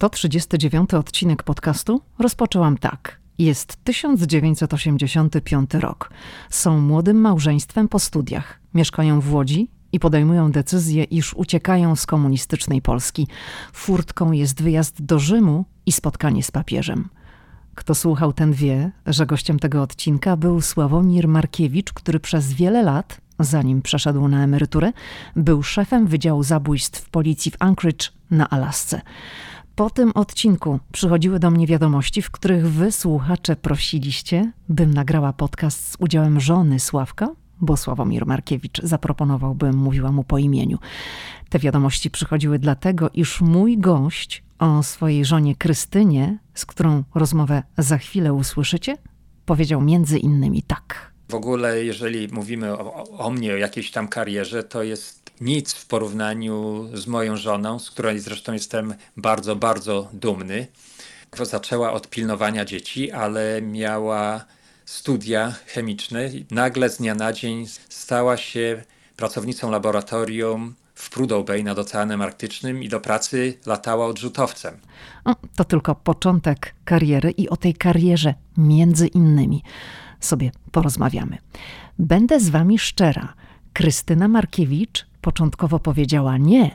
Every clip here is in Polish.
139 odcinek podcastu rozpoczęłam tak. Jest 1985 rok. Są młodym małżeństwem po studiach. Mieszkają w Łodzi i podejmują decyzję, iż uciekają z komunistycznej Polski. Furtką jest wyjazd do Rzymu i spotkanie z papieżem. Kto słuchał, ten wie, że gościem tego odcinka był Sławomir Markiewicz, który przez wiele lat, zanim przeszedł na emeryturę, był szefem Wydziału Zabójstw Policji w Anchorage na Alasce. Po tym odcinku przychodziły do mnie wiadomości, w których wy, słuchacze, prosiliście, bym nagrała podcast z udziałem żony Sławka, bo Sławomir Markiewicz zaproponował, bym mówiła mu po imieniu. Te wiadomości przychodziły dlatego, iż mój gość o swojej żonie Krystynie, z którą rozmowę za chwilę usłyszycie, powiedział między innymi tak. W ogóle, jeżeli mówimy o, o mnie, o jakiejś tam karierze, to jest nic w porównaniu z moją żoną, z której zresztą jestem bardzo, bardzo dumny. Zaczęła od pilnowania dzieci, ale miała studia chemiczne. Nagle z dnia na dzień stała się pracownicą laboratorium w Prudhoe Bay nad Oceanem Arktycznym i do pracy latała odrzutowcem. O, to tylko początek kariery i o tej karierze między innymi sobie porozmawiamy. Będę z wami szczera. Krystyna Markiewicz początkowo powiedziała nie,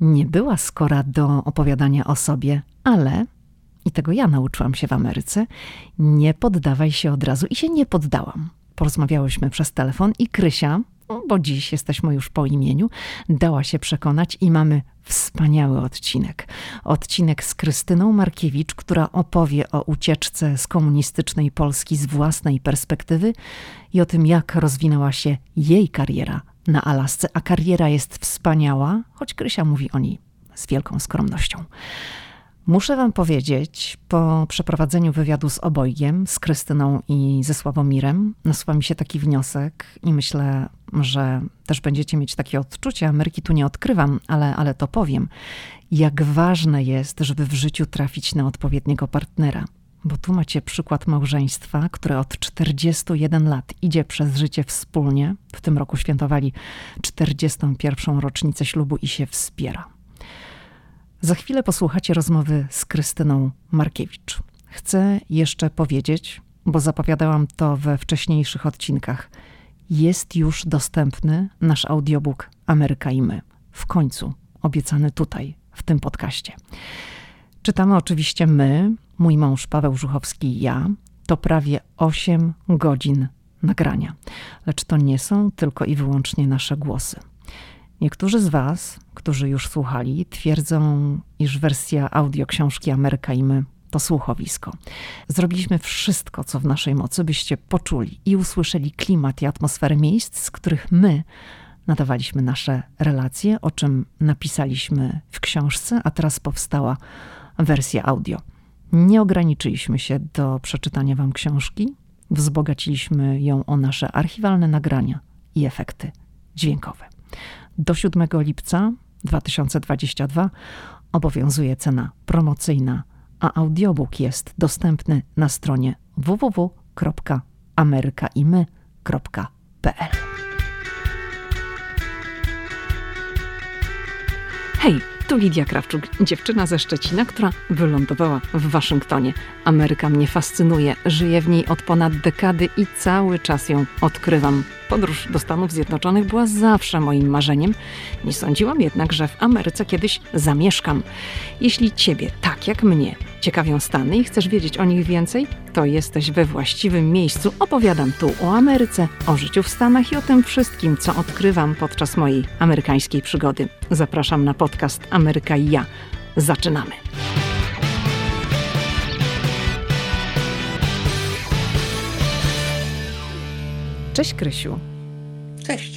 nie była skora do opowiadania o sobie, ale, i tego ja nauczyłam się w Ameryce, nie poddawaj się od razu i się nie poddałam. Porozmawiałyśmy przez telefon i Krysia, bo dziś jesteśmy już po imieniu, dała się przekonać i mamy wspaniały odcinek. Odcinek z Krystyną Markiewicz, która opowie o ucieczce z komunistycznej Polski z własnej perspektywy i o tym, jak rozwinęła się jej kariera na Alasce, a kariera jest wspaniała, choć Krysia mówi o niej z wielką skromnością. Muszę wam powiedzieć, po przeprowadzeniu wywiadu z obojgiem, z Krystyną i ze Sławomirem, nasuwa mi się taki wniosek i myślę, że też będziecie mieć takie odczucie, Ameryki tu nie odkrywam, ale, ale to powiem, jak ważne jest, żeby w życiu trafić na odpowiedniego partnera. Bo tu macie przykład małżeństwa, które od 41 lat idzie przez życie wspólnie. W tym roku świętowali 41. rocznicę ślubu i się wspiera. Za chwilę posłuchacie rozmowy z Krystyną Markiewicz. Chcę jeszcze powiedzieć, bo zapowiadałam to we wcześniejszych odcinkach. Jest już dostępny nasz audiobook Ameryka i my. W końcu obiecany tutaj, w tym podcaście. Czytamy oczywiście my, mój mąż Paweł Żuchowski i ja. To prawie 8 godzin nagrania. Lecz to nie są tylko i wyłącznie nasze głosy. Niektórzy z Was, którzy już słuchali, twierdzą, iż wersja audio książki Ameryka i my to słuchowisko. Zrobiliśmy wszystko, co w naszej mocy, byście poczuli i usłyszeli klimat i atmosferę miejsc, z których my nadawaliśmy nasze relacje, o czym napisaliśmy w książce, a teraz powstała wersja audio. Nie ograniczyliśmy się do przeczytania Wam książki, wzbogaciliśmy ją o nasze archiwalne nagrania i efekty dźwiękowe. Do 7 lipca 2022 obowiązuje cena promocyjna, a audiobook jest dostępny na stronie www.amerykaimy.pl. Hej, tu Lidia Krawczuk, dziewczyna ze Szczecina, która wylądowała w Waszyngtonie. Ameryka mnie fascynuje, żyję w niej od ponad dekady i cały czas ją odkrywam. Podróż do Stanów Zjednoczonych była zawsze moim marzeniem. Nie sądziłam jednak, że w Ameryce kiedyś zamieszkam. Jeśli Ciebie, tak jak mnie, ciekawią Stany i chcesz wiedzieć o nich więcej, to jesteś we właściwym miejscu. Opowiadam tu o Ameryce, o życiu w Stanach i o tym wszystkim, co odkrywam podczas mojej amerykańskiej przygody. Zapraszam na podcast Ameryka i ja. Zaczynamy. Cześć Krysiu. Cześć.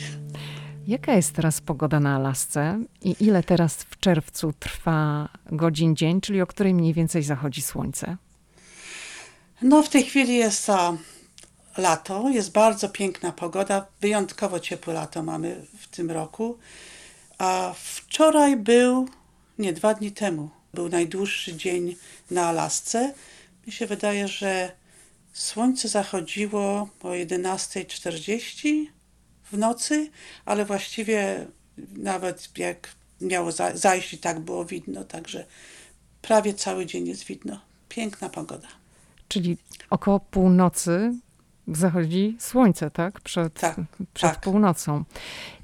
Jaka jest teraz pogoda na Alasce i ile teraz w czerwcu trwa godzin dzień, czyli o której mniej więcej zachodzi słońce? No w tej chwili jest to lato, jest bardzo piękna pogoda, wyjątkowo ciepłe lato mamy w tym roku. A wczoraj był, nie dwa dni temu, był najdłuższy dzień na Alasce. Mi się wydaje, że Słońce zachodziło o 11.40 w nocy, ale właściwie nawet jak miało zajść i tak było widno, także prawie cały dzień jest widno. Piękna pogoda. Czyli około północy zachodzi słońce, tak? Przed, Tak, przed tak. północą.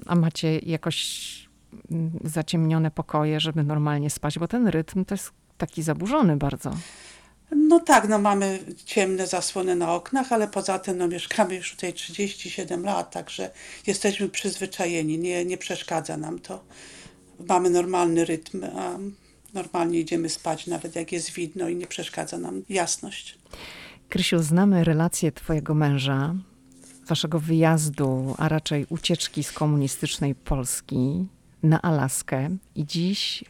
A macie jakoś mm, zaciemnione pokoje, żeby normalnie spać, bo ten rytm to jest taki zaburzony bardzo. No tak, no mamy ciemne zasłony na oknach, ale poza tym no, mieszkamy już tutaj 37 lat, także jesteśmy przyzwyczajeni, nie, nie przeszkadza nam to. Mamy normalny rytm, a normalnie idziemy spać, nawet jak jest widno i nie przeszkadza nam jasność. Krysiu, znamy relację twojego męża, waszego wyjazdu, a raczej ucieczki z komunistycznej Polski na Alaskę i dziś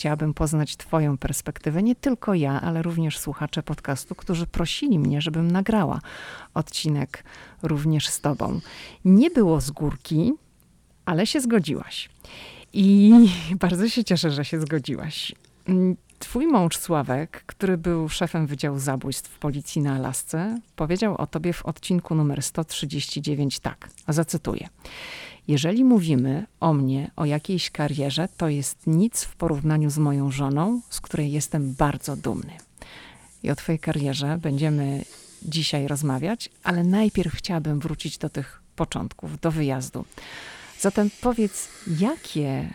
chciałabym poznać twoją perspektywę, nie tylko ja, ale również słuchacze podcastu, którzy prosili mnie, żebym nagrała odcinek również z tobą. Nie było z górki, ale się zgodziłaś. I bardzo się cieszę, że się zgodziłaś. Mm, Twój mąż Sławek, który był szefem Wydziału Zabójstw Policji na Alasce, powiedział o tobie w odcinku numer 139 tak, zacytuję. Jeżeli mówimy o mnie, o jakiejś karierze, to jest nic w porównaniu z moją żoną, z której jestem bardzo dumny. I o twojej karierze będziemy dzisiaj rozmawiać, ale najpierw chciałabym wrócić do tych początków, do wyjazdu. Zatem powiedz, jakie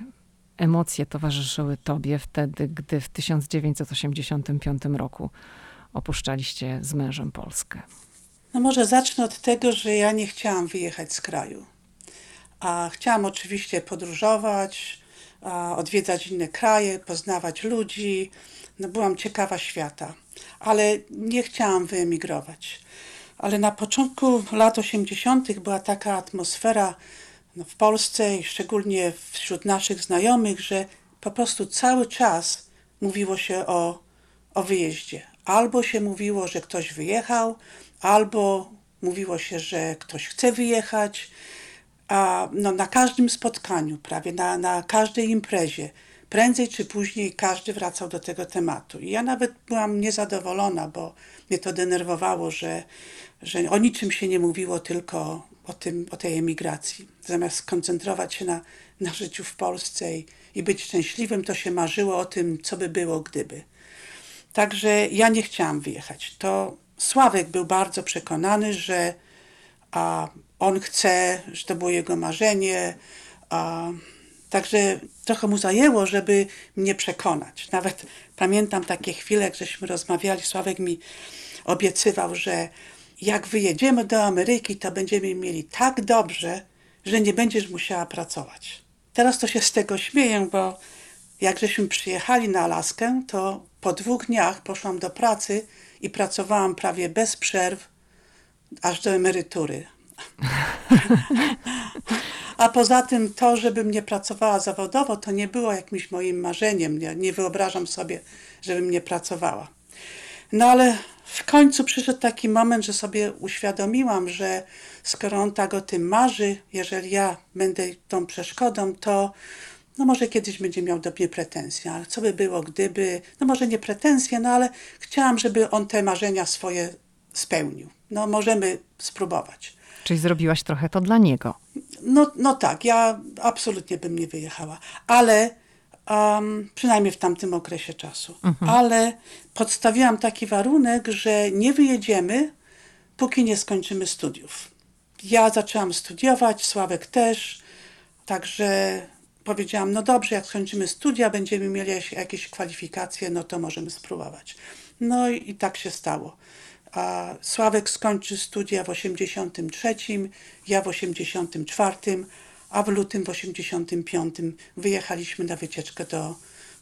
emocje towarzyszyły tobie wtedy, gdy w 1985 roku opuszczaliście z mężem Polskę? No może zacznę od tego, że ja nie chciałam wyjechać z kraju. A chciałam oczywiście podróżować, odwiedzać inne kraje, poznawać ludzi. No byłam ciekawa świata, ale nie chciałam wyemigrować. Ale na początku lat 80. była taka atmosfera no, w Polsce szczególnie wśród naszych znajomych, że po prostu cały czas mówiło się o, o wyjeździe. Albo się mówiło, że ktoś wyjechał, albo mówiło się, że ktoś chce wyjechać. A no, na każdym spotkaniu, prawie na, na każdej imprezie, prędzej czy później każdy wracał do tego tematu. I ja nawet byłam niezadowolona, bo mnie to denerwowało, że, że o niczym się nie mówiło, tylko o, tym, o tej emigracji. Zamiast skoncentrować się na, na życiu w Polsce i, i być szczęśliwym, to się marzyło o tym, co by było, gdyby. Także ja nie chciałam wyjechać. To Sławek był bardzo przekonany, że a, on chce, że to było jego marzenie. A, także trochę mu zajęło, żeby mnie przekonać. Nawet pamiętam takie chwile, jak żeśmy rozmawiali, Sławek mi obiecywał, że jak wyjedziemy do Ameryki, to będziemy mieli tak dobrze, że nie będziesz musiała pracować. Teraz to się z tego śmieję, bo jak żeśmy przyjechali na Alaskę, to po dwóch dniach poszłam do pracy i pracowałam prawie bez przerw, aż do emerytury. A poza tym to, żebym nie pracowała zawodowo, to nie było jakimś moim marzeniem. Nie, nie wyobrażam sobie, żebym nie pracowała. No ale w końcu przyszedł taki moment, że sobie uświadomiłam, że skoro on tak o tym marzy, jeżeli ja będę tą przeszkodą, to no może kiedyś będzie miał do mnie pretensje, ale co by było, gdyby, no może nie pretensje, no ale chciałam, żeby on te marzenia swoje spełnił. No możemy spróbować. Czyli zrobiłaś trochę to dla niego. No, no tak, ja absolutnie bym nie wyjechała, ale um, przynajmniej w tamtym okresie czasu. Ale podstawiłam taki warunek, że nie wyjedziemy, póki nie skończymy studiów. Ja zaczęłam studiować, Sławek też, także powiedziałam, no dobrze, jak skończymy studia, będziemy mieli jakieś- jakieś kwalifikacje, no to możemy spróbować. No i, i tak się stało. A Sławek skończył studia w 83, ja w 84, a w lutym w 85 wyjechaliśmy na wycieczkę do,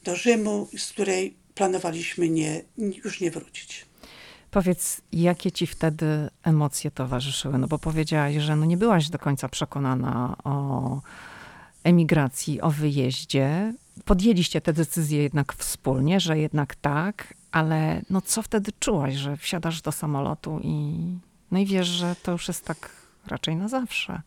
do Rzymu, z której planowaliśmy nie, już nie wrócić. Powiedz, jakie ci wtedy emocje towarzyszyły? No bo powiedziałaś, że no nie byłaś do końca przekonana o emigracji, o wyjeździe. Podjęliście tę decyzję jednak wspólnie, że jednak tak, ale no co wtedy czułaś, że wsiadasz do samolotu i no i wiesz, że to już jest tak raczej na zawsze.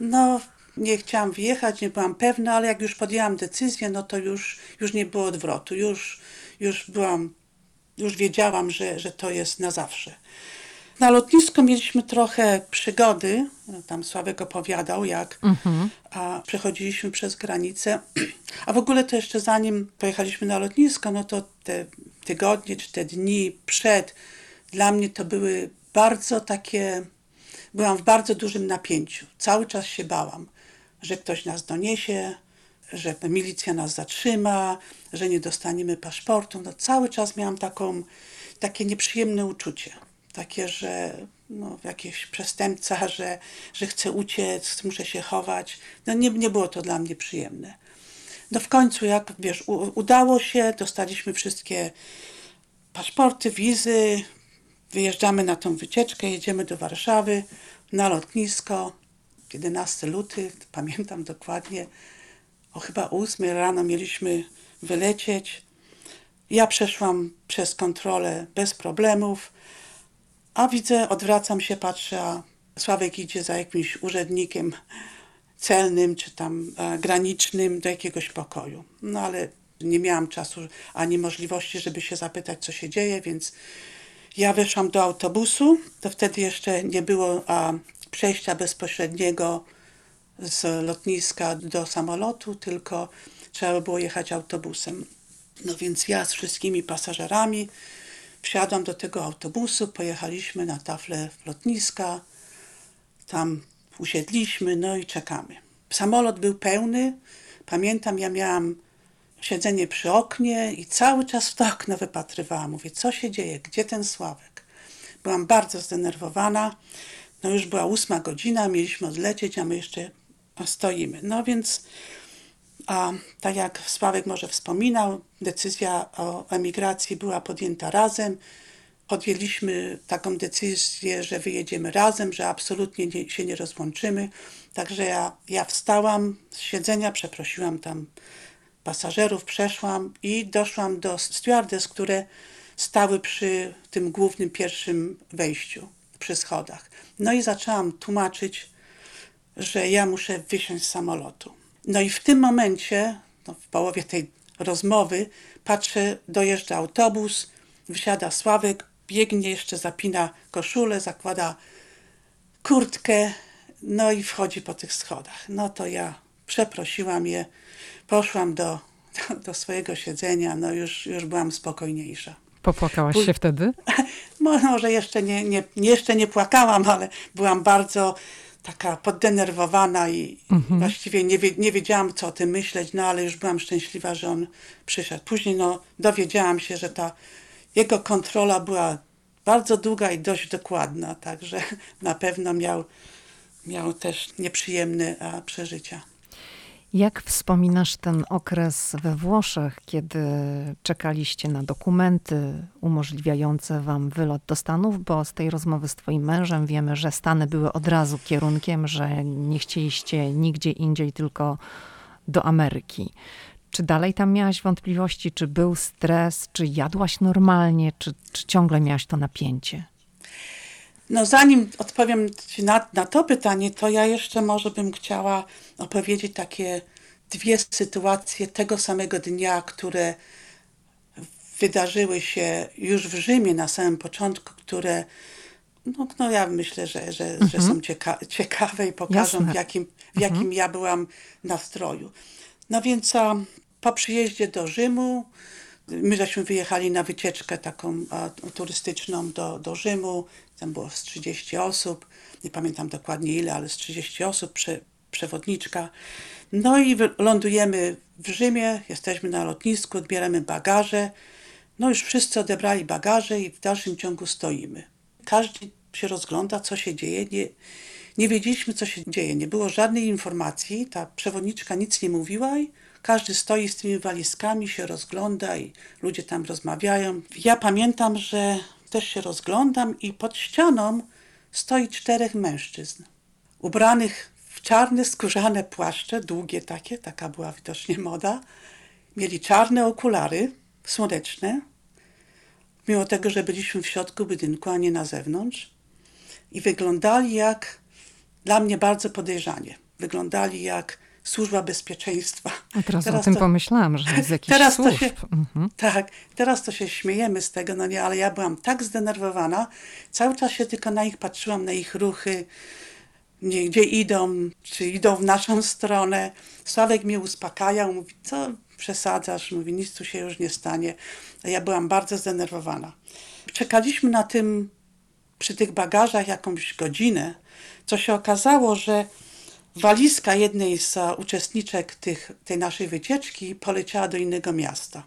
No, nie chciałam wyjechać, nie byłam pewna, ale jak już podjęłam decyzję, no to już, już nie było odwrotu. Już, już byłam, już wiedziałam, że, że to jest na zawsze. Na lotnisku mieliśmy trochę przygody. Tam Sławek opowiadał, jak a przechodziliśmy przez granicę. A w ogóle to jeszcze zanim pojechaliśmy na lotnisko, no to te tygodnie czy te dni przed, dla mnie to były bardzo takie, byłam w bardzo dużym napięciu. Cały czas się bałam, że ktoś nas doniesie, że milicja nas zatrzyma, że nie dostaniemy paszportu. No, cały czas miałam taką, takie nieprzyjemne uczucie. Takie, że no, jakiś przestępca, że, że chcę uciec, muszę się chować. No, nie, nie było to dla mnie przyjemne. No w końcu, jak wiesz, u, udało się, dostaliśmy wszystkie paszporty, wizy, wyjeżdżamy na tą wycieczkę, jedziemy do Warszawy, na lotnisko. 11 luty, pamiętam dokładnie, o chyba 8 rano mieliśmy wylecieć. Ja przeszłam przez kontrolę bez problemów, a widzę, odwracam się, patrzę, a Sławek idzie za jakimś urzędnikiem celnym czy tam e, granicznym do jakiegoś pokoju. No ale nie miałam czasu ani możliwości, żeby się zapytać, co się dzieje, więc ja weszłam do autobusu. To wtedy jeszcze nie było a, przejścia bezpośredniego z lotniska do samolotu, tylko trzeba było jechać autobusem. No więc ja z wszystkimi pasażerami wsiadłam do tego autobusu, pojechaliśmy na taflę lotniska, tam usiedliśmy, no i czekamy. Samolot był pełny. Pamiętam, ja miałam siedzenie przy oknie i cały czas w to okno wypatrywałam. Mówię, co się dzieje? Gdzie ten Sławek? Byłam bardzo zdenerwowana. No już była ósma godzina, mieliśmy odlecieć, a my jeszcze stoimy. No więc, a, tak jak Sławek może wspominał, decyzja o emigracji była podjęta razem. Podjęliśmy taką decyzję, że wyjedziemy razem, że absolutnie nie, się nie rozłączymy. Także ja, ja wstałam z siedzenia, przeprosiłam tam pasażerów, przeszłam i doszłam do stewardess, które stały przy tym głównym pierwszym wejściu, przy schodach. No i zaczęłam tłumaczyć, że ja muszę wysiąść z samolotu. No i w tym momencie, no w połowie tej rozmowy, patrzę, dojeżdża autobus, wysiada Sławek, biegnie, jeszcze zapina koszulę, zakłada kurtkę, no i wchodzi po tych schodach. No to ja przeprosiłam je, poszłam do, do, do swojego siedzenia, no już, już byłam spokojniejsza. Popłakałaś się wtedy? Może jeszcze nie, nie, jeszcze nie płakałam, ale byłam bardzo taka poddenerwowana i mhm. właściwie nie, nie wiedziałam, co o tym myśleć, no ale już byłam szczęśliwa, że on przyszedł. Później no, dowiedziałam się, że ta jego kontrola była bardzo długa i dość dokładna, także na pewno miał, miał też nieprzyjemne przeżycia. Jak wspominasz ten okres we Włoszech, kiedy czekaliście na dokumenty umożliwiające wam wylot do Stanów? Bo z tej rozmowy z twoim mężem wiemy, że Stany były od razu kierunkiem, że nie chcieliście nigdzie indziej, tylko do Ameryki. Czy dalej tam miałaś wątpliwości, czy był stres, czy jadłaś normalnie, czy, czy ciągle miałaś to napięcie? No zanim odpowiem na, na to pytanie, to ja jeszcze może bym chciała opowiedzieć takie dwie sytuacje tego samego dnia, które wydarzyły się już w Rzymie na samym początku, które no, no ja myślę, że, że, mhm. że są cieka ciekawe i pokażą, Jasne. w jakim, w jakim mhm. ja byłam nastroju. No więc a, po przyjeździe do Rzymu, my żeśmy wyjechali na wycieczkę taką a, turystyczną do, do Rzymu, tam było z 30 osób, nie pamiętam dokładnie ile, ale z 30 osób, prze, przewodniczka. No i lądujemy w Rzymie, jesteśmy na lotnisku, odbieramy bagaże. No już wszyscy odebrali bagaże i w dalszym ciągu stoimy. Każdy się rozgląda, co się dzieje. Nie, nie wiedzieliśmy, co się dzieje. Nie było żadnej informacji. Ta przewodniczka nic nie mówiła i każdy stoi z tymi walizkami, się rozgląda i ludzie tam rozmawiają. Ja pamiętam, że też się rozglądam i pod ścianą stoi czterech mężczyzn, ubranych w czarne skórzane płaszcze, długie takie, taka była widocznie moda. Mieli czarne okulary słoneczne, mimo tego, że byliśmy w środku budynku, a nie na zewnątrz. I wyglądali jak, dla mnie bardzo podejrzanie, wyglądali jak służba bezpieczeństwa. A teraz, teraz o tym to, pomyślałam, że jest jakiś teraz służb. Się, mhm. Tak, teraz to się śmiejemy z tego, no nie, ale ja byłam tak zdenerwowana, cały czas się tylko na nich patrzyłam, na ich ruchy, nie, gdzie idą, czy idą w naszą stronę. Sławek mnie uspokajał, mówi, co przesadzasz, mówi, nic tu się już nie stanie. A ja byłam bardzo zdenerwowana. Czekaliśmy na tym, przy tych bagażach jakąś godzinę, co się okazało, że walizka jednej z uczestniczek tych, tej naszej wycieczki poleciała do innego miasta.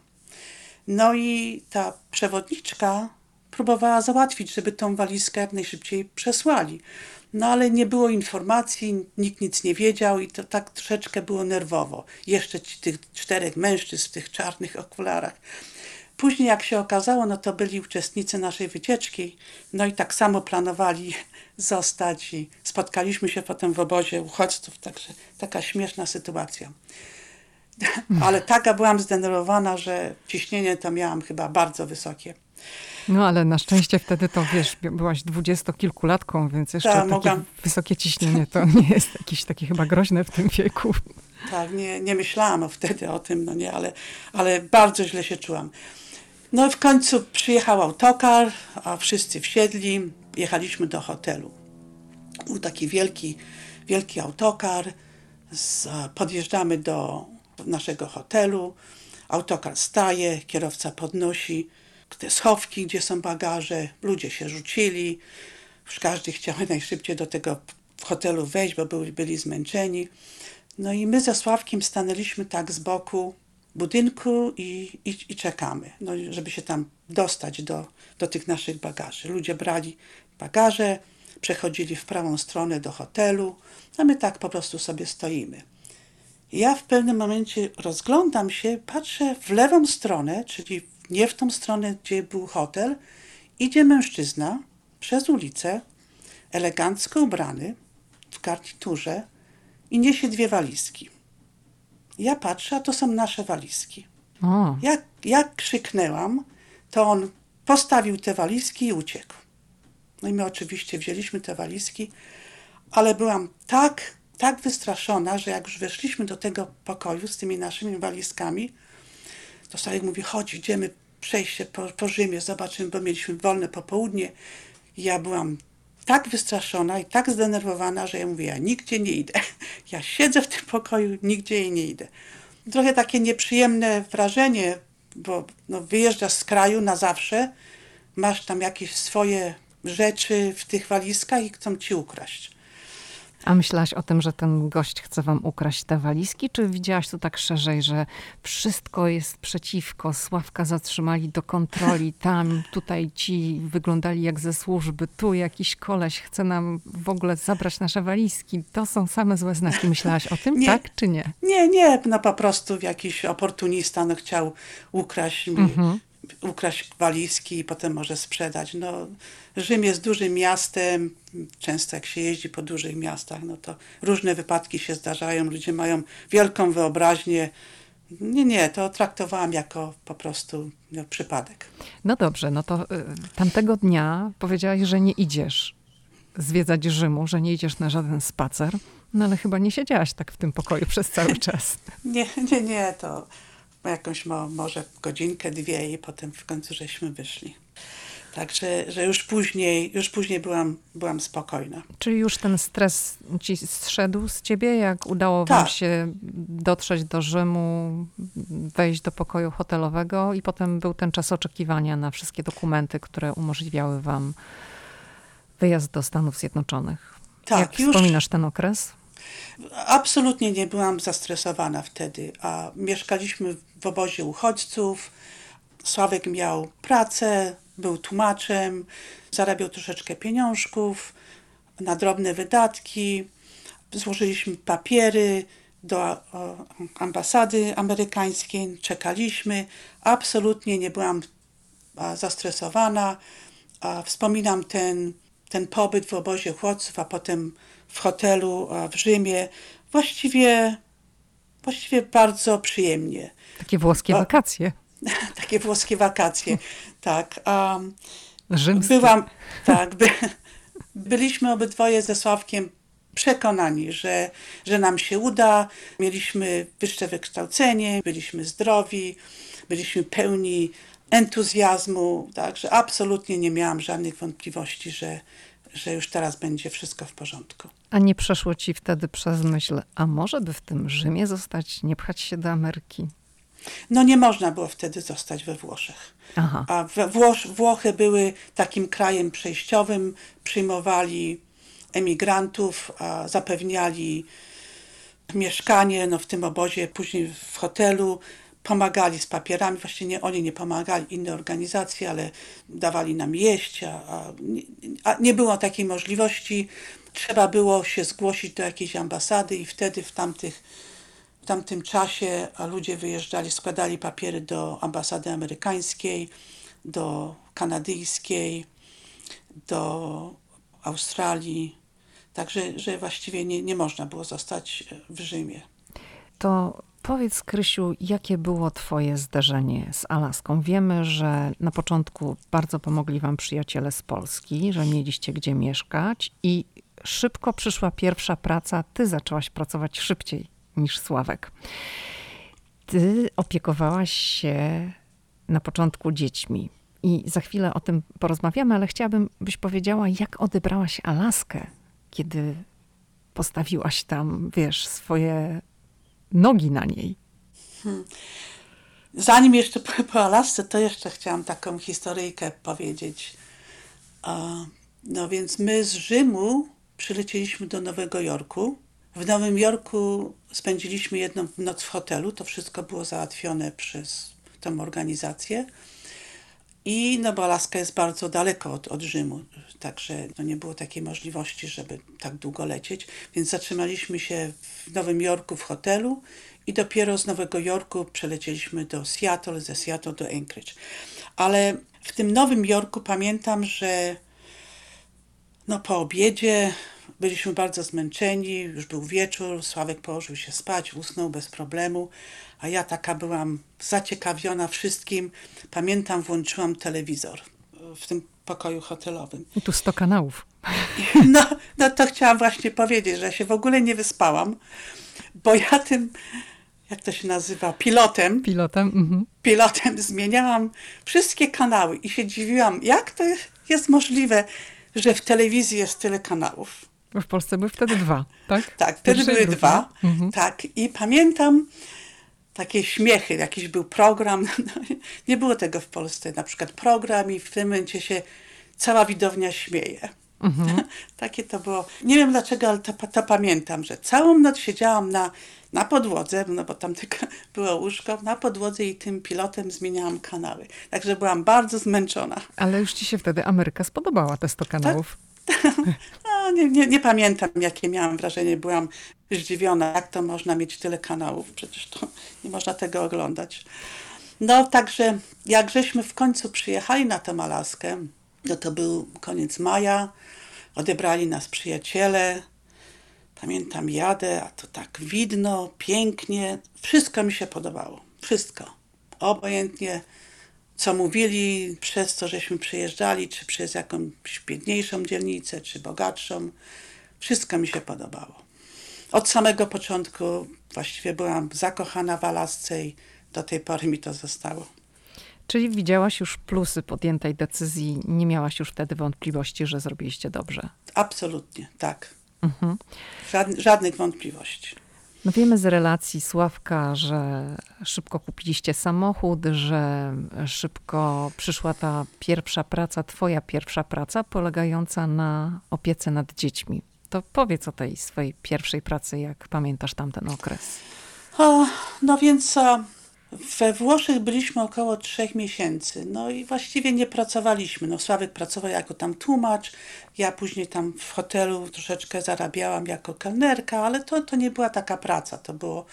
No i ta przewodniczka próbowała załatwić, żeby tą walizkę jak najszybciej przesłali. No ale nie było informacji, nikt nic nie wiedział i to tak troszeczkę było nerwowo. Jeszcze ci, tych czterech mężczyzn w tych czarnych okularach. Później, jak się okazało, no to byli uczestnicy naszej wycieczki, no i tak samo planowali zostać i spotkaliśmy się potem w obozie uchodźców, także taka śmieszna sytuacja. Ale taka byłam zdenerwowana, że ciśnienie to miałam chyba bardzo wysokie. No ale na szczęście wtedy to wiesz, byłaś dwudziestokilkulatką, więc jeszcze Ta, takie mogłam... wysokie ciśnienie to nie jest jakieś takie chyba groźne w tym wieku. Tak, nie, nie myślałam wtedy o tym, no nie, ale, ale bardzo źle się czułam. No w końcu przyjechał autokar, a wszyscy wsiedli, jechaliśmy do hotelu. Był taki wielki, wielki autokar, z, podjeżdżamy do naszego hotelu, autokar staje, kierowca podnosi te schowki, gdzie są bagaże, ludzie się rzucili, już każdy chciał najszybciej do tego hotelu wejść, bo byli, byli zmęczeni. No i my ze Sławkiem stanęliśmy tak z boku budynku i, i, i, czekamy, no, żeby się tam dostać do, do tych naszych bagaży. Ludzie brali bagaże, przechodzili w prawą stronę do hotelu, a my tak po prostu sobie stoimy. Ja w pewnym momencie rozglądam się, patrzę w lewą stronę, czyli nie w tą stronę, gdzie był hotel, idzie mężczyzna przez ulicę, elegancko ubrany, w garniturze i niesie dwie walizki. Ja patrzę, a to są nasze walizki. O. Jak, jak krzyknęłam, to on postawił te walizki i uciekł. No i my oczywiście wzięliśmy te walizki, ale byłam tak, tak wystraszona, że jak już weszliśmy do tego pokoju z tymi naszymi walizkami, to Stalek mówi, chodź, idziemy przejść się po, po Rzymie, zobaczymy, bo mieliśmy wolne popołudnie. Ja byłam tak wystraszona i tak zdenerwowana, że ja mówię, ja nigdzie nie idę. Ja siedzę w tym pokoju, nigdzie nie idę. Trochę takie nieprzyjemne wrażenie, bo no, wyjeżdżasz z kraju na zawsze, masz tam jakieś swoje rzeczy w tych walizkach i chcą ci ukraść. A myślałaś o tym, że ten gość chce wam ukraść te walizki, czy widziałaś to tak szerzej, że wszystko jest przeciwko, Sławka zatrzymali do kontroli, tam, tutaj ci wyglądali jak ze służby, tu jakiś koleś chce nam w ogóle zabrać nasze walizki. To są same złe znaki. Myślałaś o tym, nie, tak czy nie? Nie, nie, no po prostu jakiś oportunista no, chciał ukraść mi mhm ukraść walizki i potem może sprzedać. No, Rzym jest dużym miastem, często jak się jeździ po dużych miastach, no to różne wypadki się zdarzają, ludzie mają wielką wyobraźnię. Nie, nie, to traktowałam jako po prostu no, przypadek. No dobrze, no to y, tamtego dnia powiedziałaś, że nie idziesz zwiedzać Rzymu, że nie idziesz na żaden spacer, no ale chyba nie siedziałaś tak w tym pokoju przez cały czas. nie, nie, nie, to jakąś mo, może godzinkę, dwie i potem w końcu żeśmy wyszli. Także, że już później, już później byłam, byłam spokojna. Czyli już ten stres ci zszedł z ciebie, jak udało tak. wam się dotrzeć do Rzymu, wejść do pokoju hotelowego i potem był ten czas oczekiwania na wszystkie dokumenty, które umożliwiały wam wyjazd do Stanów Zjednoczonych. Tak, jak już... wspominasz ten okres? Absolutnie nie byłam zastresowana wtedy, a mieszkaliśmy w obozie uchodźców. Sławek miał pracę, był tłumaczem, zarabiał troszeczkę pieniążków na drobne wydatki. Złożyliśmy papiery do ambasady amerykańskiej, czekaliśmy. Absolutnie nie byłam zastresowana. Wspominam ten, ten pobyt w obozie uchodźców, a potem w hotelu w Rzymie. Właściwie, właściwie bardzo przyjemnie. Takie włoskie wakacje. Takie włoskie wakacje, tak. Um, Rzymskie. Byłam, tak. By, byliśmy obydwoje ze Sławkiem przekonani, że, że nam się uda. Mieliśmy wyższe wykształcenie, byliśmy zdrowi, byliśmy pełni entuzjazmu, także absolutnie nie miałam żadnych wątpliwości, że, że już teraz będzie wszystko w porządku. A nie przeszło ci wtedy przez myśl, a może by w tym Rzymie zostać, nie pchać się do Ameryki? No nie można było wtedy zostać we Włoszech. Aha. A Włosz, Włochy były takim krajem przejściowym, przyjmowali emigrantów, a zapewniali mieszkanie no, w tym obozie, później w hotelu, pomagali z papierami, właśnie nie, oni nie pomagali, inne organizacje, ale dawali nam jeść, a, a, a nie było takiej możliwości. Trzeba było się zgłosić do jakiejś ambasady i wtedy w tamtych w tamtym czasie ludzie wyjeżdżali, składali papiery do ambasady amerykańskiej, do kanadyjskiej, do Australii. Także że właściwie nie, nie można było zostać w Rzymie. To powiedz, Krysiu, jakie było Twoje zderzenie z Alaską? Wiemy, że na początku bardzo pomogli Wam przyjaciele z Polski, że mieliście gdzie mieszkać i szybko przyszła pierwsza praca. Ty zaczęłaś pracować szybciej niż Sławek. Ty opiekowałaś się na początku dziećmi. I za chwilę o tym porozmawiamy, ale chciałabym, byś powiedziała, jak odebrałaś Alaskę, kiedy postawiłaś tam, wiesz, swoje nogi na niej. Hmm. Zanim jeszcze po, po Alasce, to jeszcze chciałam taką historyjkę powiedzieć. No więc my z Rzymu przylecieliśmy do Nowego Jorku. W Nowym Jorku spędziliśmy jedną noc w hotelu. To wszystko było załatwione przez tę organizację. I no bo Alaska jest bardzo daleko od, od Rzymu, także no nie było takiej możliwości, żeby tak długo lecieć, więc zatrzymaliśmy się w Nowym Jorku w hotelu i dopiero z Nowego Jorku przelecieliśmy do Seattle, ze Seattle do Anchorage. Ale w tym Nowym Jorku pamiętam, że no po obiedzie byliśmy bardzo zmęczeni, już był wieczór, Sławek położył się spać, usnął bez problemu, a ja taka byłam zaciekawiona wszystkim. Pamiętam, włączyłam telewizor w tym pokoju hotelowym. I tu 100 kanałów. No, no to chciałam właśnie powiedzieć, że się w ogóle nie wyspałam, bo ja tym, jak to się nazywa, pilotem. Pilotem. Mhm. Pilotem zmieniałam wszystkie kanały i się dziwiłam, jak to jest możliwe, że w telewizji jest tyle kanałów. Bo w Polsce były wtedy dwa, tak? Tak, wtedy Pierwszy były dwa. Mhm. Tak, i pamiętam, takie śmiechy, jakiś był program, no, nie było tego w Polsce, na przykład program i w tym momencie się cała widownia śmieje. Mhm. Takie to było. Nie wiem dlaczego, ale to, to, pamiętam, że całą noc siedziałam na, na podłodze, no bo tam tylko było łóżko, na podłodze i tym pilotem zmieniałam kanały. Także byłam bardzo zmęczona. Ale już ci się wtedy Ameryka spodobała, te 100 kanałów. No, nie, nie, nie pamiętam, jakie miałam wrażenie. Byłam zdziwiona, jak to można mieć tyle kanałów. Przecież to nie można tego oglądać. No, także jak żeśmy w końcu przyjechali na tę Alaskę, no to był koniec maja, odebrali nas przyjaciele. Pamiętam, jadę, a to tak widno, pięknie. Wszystko mi się podobało. Wszystko. Obojętnie co mówili przez to, żeśmy przyjeżdżali, czy przez jakąś biedniejszą dzielnicę, czy bogatszą. Wszystko mi się podobało. Od samego początku właściwie byłam zakochana w Alasce i do tej pory mi to zostało. Czyli widziałaś już plusy podjętej decyzji, nie miałaś już wtedy wątpliwości, że zrobiliście dobrze? Absolutnie, tak. Mhm. żadnych wątpliwości. No wiemy z relacji Sławka, że szybko kupiliście samochód, że szybko przyszła ta pierwsza praca, twoja pierwsza praca, polegająca na opiece nad dziećmi. To powiedz o tej swojej pierwszej pracy, jak pamiętasz tamten okres. No więc we Włoszech byliśmy około trzech miesięcy, no i właściwie nie pracowaliśmy. No Sławek pracował jako tam tłumacz, ja później tam w hotelu troszeczkę zarabiałam jako kelnerka, ale to, to nie była taka praca, to było,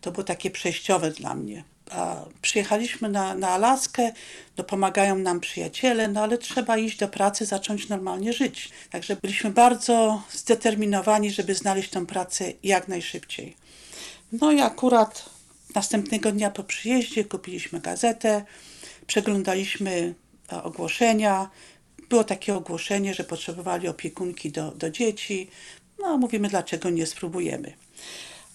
to było takie przejściowe dla mnie. A przyjechaliśmy na, na Alaskę, no pomagają nam przyjaciele, no ale trzeba iść do pracy, zacząć normalnie żyć. Także byliśmy bardzo zdeterminowani, żeby znaleźć tę pracę jak najszybciej. No i akurat Następnego dnia po przyjeździe kupiliśmy gazetę, przeglądaliśmy e, ogłoszenia. Było takie ogłoszenie, że potrzebowali opiekunki do, do dzieci. No, mówimy, dlaczego nie spróbujemy.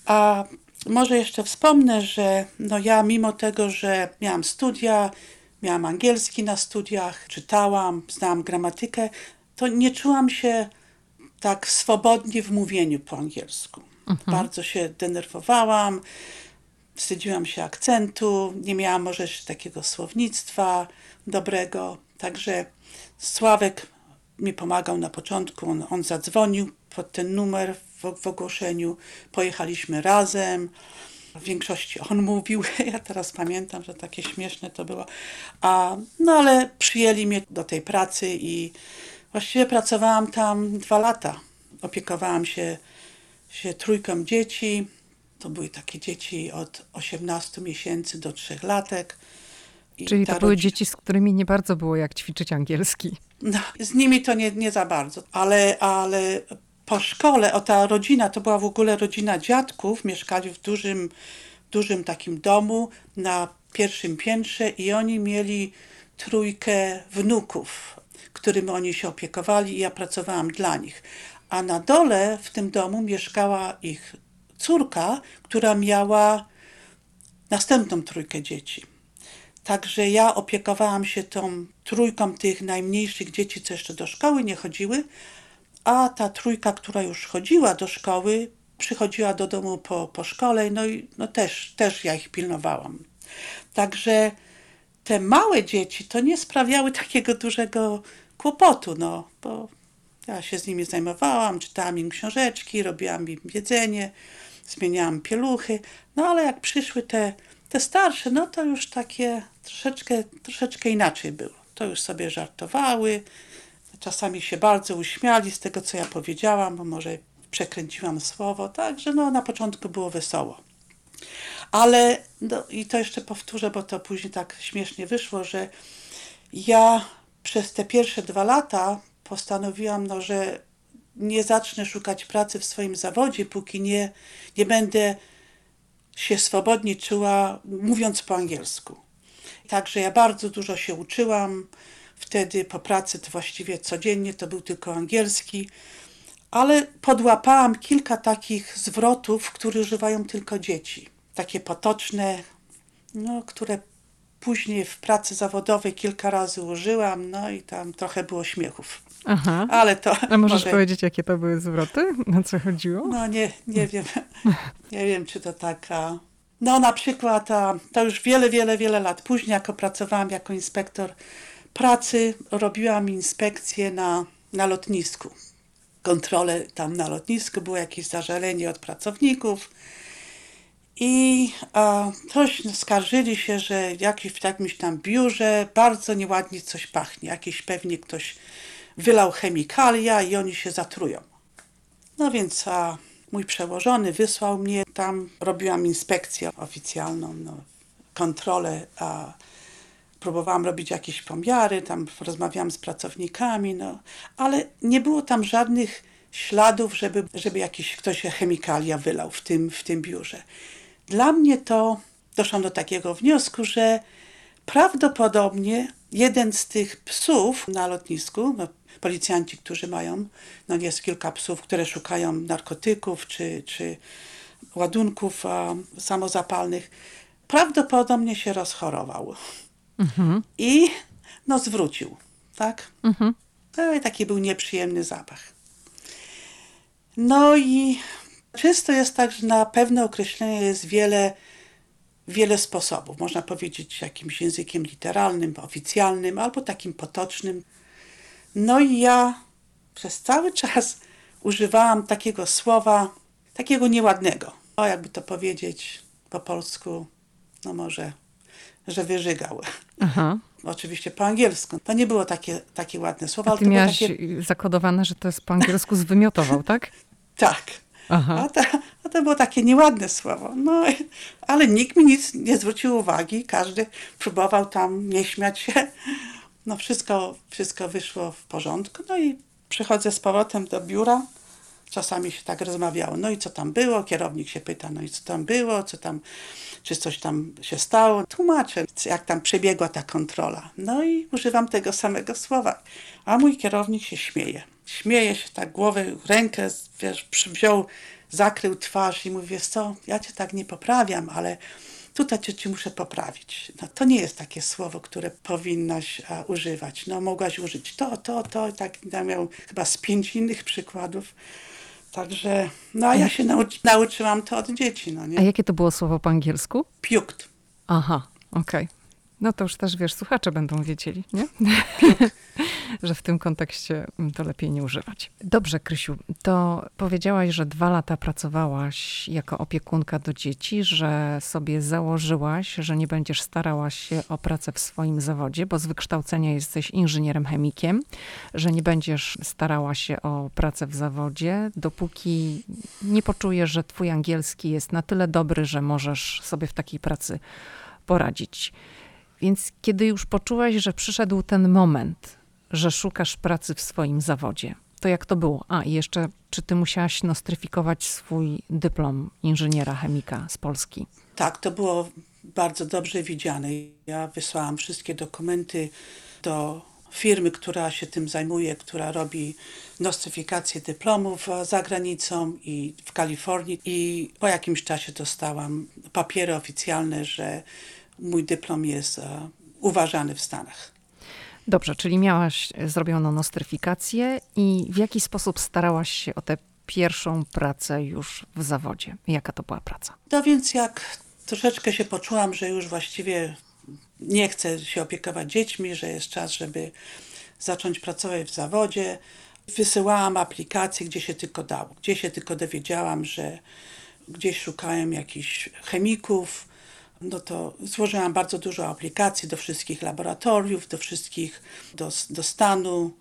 A może jeszcze wspomnę, że no ja mimo tego, że miałam studia, miałam angielski na studiach, czytałam, znałam gramatykę, to nie czułam się tak swobodnie w mówieniu po angielsku. Mhm. Bardzo się denerwowałam, wstydziłam się akcentu, nie miałam może takiego słownictwa dobrego. Także Sławek mi pomagał na początku, on, on zadzwonił pod ten numer w, w ogłoszeniu, pojechaliśmy razem. W większości on mówił, ja teraz pamiętam, że takie śmieszne to było. A, no ale przyjęli mnie do tej pracy i właściwie pracowałam tam dwa lata. Opiekowałam się, się trójką dzieci. To były takie dzieci od 18 miesięcy do 3 latek. I Czyli to były dzieci, z którymi nie bardzo było jak ćwiczyć angielski. No, z nimi to nie, nie za bardzo, ale, ale po szkole, o ta rodzina, to była w ogóle rodzina dziadków, mieszkali w dużym, dużym takim domu na pierwszym piętrze i oni mieli trójkę wnuków, którymi oni się opiekowali i ja pracowałam dla nich. A na dole w tym domu mieszkała ich córka, która miała następną trójkę dzieci. Także ja opiekowałam się tą trójką tych najmniejszych dzieci, co jeszcze do szkoły nie chodziły, a ta trójka, która już chodziła do szkoły, przychodziła do domu po, po szkole, no i no też, też ja ich pilnowałam. Także te małe dzieci to nie sprawiały takiego dużego kłopotu, no, bo ja się z nimi zajmowałam, czytałam im książeczki, robiłam im jedzenie, zmieniałam pieluchy, no ale jak przyszły te, te starsze, no to już takie troszeczkę, troszeczkę inaczej było. To już sobie żartowały, czasami się bardzo uśmiali z tego, co ja powiedziałam, bo może przekręciłam słowo, także no na początku było wesoło. Ale, no, i to jeszcze powtórzę, bo to później tak śmiesznie wyszło, że ja przez te pierwsze dwa lata postanowiłam, no, że nie zacznę szukać pracy w swoim zawodzie, póki nie, nie będę się swobodnie czuła, mówiąc po angielsku. Także ja bardzo dużo się uczyłam. Wtedy po pracy to właściwie codziennie to był tylko angielski, ale podłapałam kilka takich zwrotów, które używają tylko dzieci. Takie potoczne, no, które później w pracy zawodowej kilka razy użyłam, no i tam trochę było śmiechów. Aha. Ale to. A możesz może... powiedzieć, jakie to były zwroty? Na co chodziło? No nie, nie wiem. Nie wiem, czy to taka. No na przykład, a, to już wiele, wiele, wiele lat później, jako pracowałam jako inspektor pracy, robiłam inspekcję na, na lotnisku. Kontrolę tam na lotnisku, było jakieś zażalenie od pracowników. I a, ktoś skarżyli się, że jakiś w jakimś tam biurze bardzo nieładnie coś pachnie. Jakiś pewnie ktoś wylał chemikalia i oni się zatrują. No więc a, mój przełożony wysłał mnie tam, robiłam inspekcję oficjalną, no, kontrolę, a próbowałam robić jakieś pomiary, tam rozmawiałam z pracownikami, no, ale nie było tam żadnych śladów, żeby, żeby jakiś ktoś chemikalia wylał w tym, w tym biurze. Dla mnie to doszłam do takiego wniosku, że prawdopodobnie jeden z tych psów na lotnisku, no, policjanci, którzy mają, no jest kilka psów, które szukają narkotyków czy, czy ładunków samozapalnych, prawdopodobnie się rozchorował. Mhm. I no zwrócił, tak? Mhm. No taki był nieprzyjemny zapach. No i często jest tak, że na pewne określenie jest wiele, wiele sposobów. Można powiedzieć jakimś językiem literalnym, oficjalnym albo takim potocznym. No i ja przez cały czas używałam takiego słowa, takiego nieładnego. O, jakby to powiedzieć po polsku, no może, że wyżygał. Aha. Oczywiście po angielsku. To nie było takie, takie ładne słowa. A ty miałaś takie... zakodowane, że to jest po angielsku zwymiotował, tak? tak. Aha. A, to, a to było takie nieładne słowo. No, ale nikt mi nic nie zwrócił uwagi. Każdy próbował tam nie śmiać się. No wszystko, wszystko wyszło w porządku. No i przychodzę z powrotem do biura. Czasami się tak rozmawiało. No i co tam było? Kierownik się pyta, no i co tam było? Co tam, czy coś tam się stało? Tłumaczę, jak tam przebiegła ta kontrola. No i używam tego samego słowa. A mój kierownik się śmieje. śmieje się tak głowę, rękę, wiesz, wziął, zakrył twarz i mówi, wiesz co, ja cię tak nie poprawiam, ale tutaj cię, muszę poprawić. No, to nie jest takie słowo, które powinnaś a, używać. No mogłaś użyć to, to, to, tak ja miał chyba z pięć innych przykładów. Także, no a ja się nauczy, nauczyłam to od dzieci, no nie? A jakie to było słowo po angielsku? Piukt. Aha, okej. No to już też, wiesz, słuchacze będą wiedzieli, nie? że w tym kontekście to lepiej nie używać. Dobrze, Krysiu, to powiedziałaś, że dwa lata pracowałaś jako opiekunka do dzieci, że sobie założyłaś, że nie będziesz starałaś się o pracę w swoim zawodzie, bo z wykształcenia jesteś inżynierem chemikiem, że nie będziesz starała się o pracę w zawodzie, dopóki nie poczujesz, że twój angielski jest na tyle dobry, że możesz sobie w takiej pracy poradzić. Więc kiedy już poczułaś, że przyszedł ten moment, że szukasz pracy w swoim zawodzie, to jak to było? A i jeszcze, czy ty musiałaś nostryfikować swój dyplom inżyniera chemika z Polski? Tak, to było bardzo dobrze widziane. Ja wysłałam wszystkie dokumenty do firmy, która się tym zajmuje, która robi nostryfikację dyplomów za granicą i w Kalifornii. I po jakimś czasie dostałam papiery oficjalne, że mój dyplom jest e, uważany w Stanach. Dobrze, czyli miałaś zrobioną nostryfikację i w jaki sposób starałaś się o tę pierwszą pracę już w zawodzie? Jaka to była praca? No więc jak troszeczkę się poczułam, że już właściwie nie chcę się opiekować dziećmi, że jest czas, żeby zacząć pracować w zawodzie, wysyłałam aplikacje, gdzie się tylko dało. Gdzie się tylko dowiedziałam, że gdzieś szukałem jakichś chemików, no to złożyłam bardzo dużo aplikacji do wszystkich laboratoriów, do wszystkich, do, do stanu,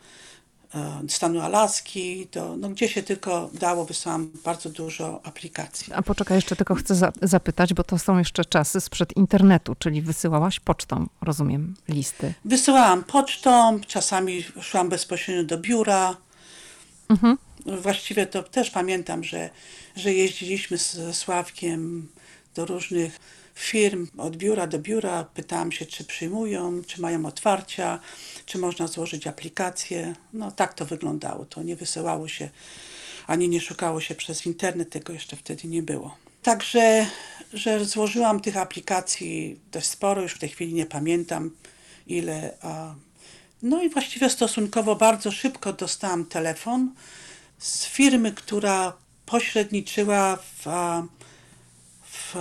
e, stanu Alaski, do, no gdzie się tylko dało, wysłałam bardzo dużo aplikacji. A poczekaj, jeszcze tylko chcę za zapytać, bo to są jeszcze czasy sprzed internetu, czyli wysyłałaś pocztą, rozumiem, listy. Wysyłałam pocztą, czasami szłam bezpośrednio do biura. Mhm. Właściwie to też pamiętam, że, że jeździliśmy z Sławkiem do różnych firm od biura do biura. Pytałam się, czy przyjmują, czy mają otwarcia, czy można złożyć aplikację. No tak to wyglądało. To nie wysyłało się, ani nie szukało się przez internet, tego jeszcze wtedy nie było. Także, że złożyłam tych aplikacji dość sporo, już w tej chwili nie pamiętam ile. A... No i właściwie stosunkowo bardzo szybko dostałam telefon z firmy, która pośredniczyła w, w,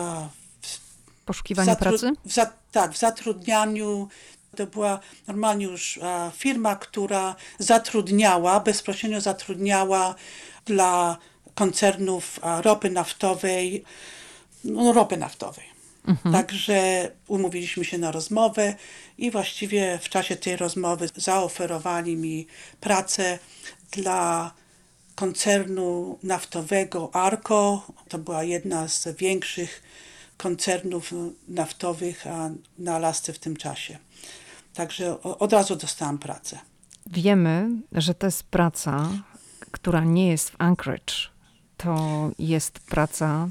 poszukiwaniu pracy? W za, tak, w zatrudnianiu. To była normalnie już a, firma, która zatrudniała, bezpośrednio zatrudniała dla koncernów a, ropy naftowej, no, ropy naftowej. Mhm. Także umówiliśmy się na rozmowę i właściwie w czasie tej rozmowy zaoferowali mi pracę dla koncernu naftowego Arco. To była jedna z większych koncernów naftowych na Alasce w tym czasie. Także od razu dostałam pracę. Wiemy, że to jest praca, która nie jest w Anchorage. To jest praca,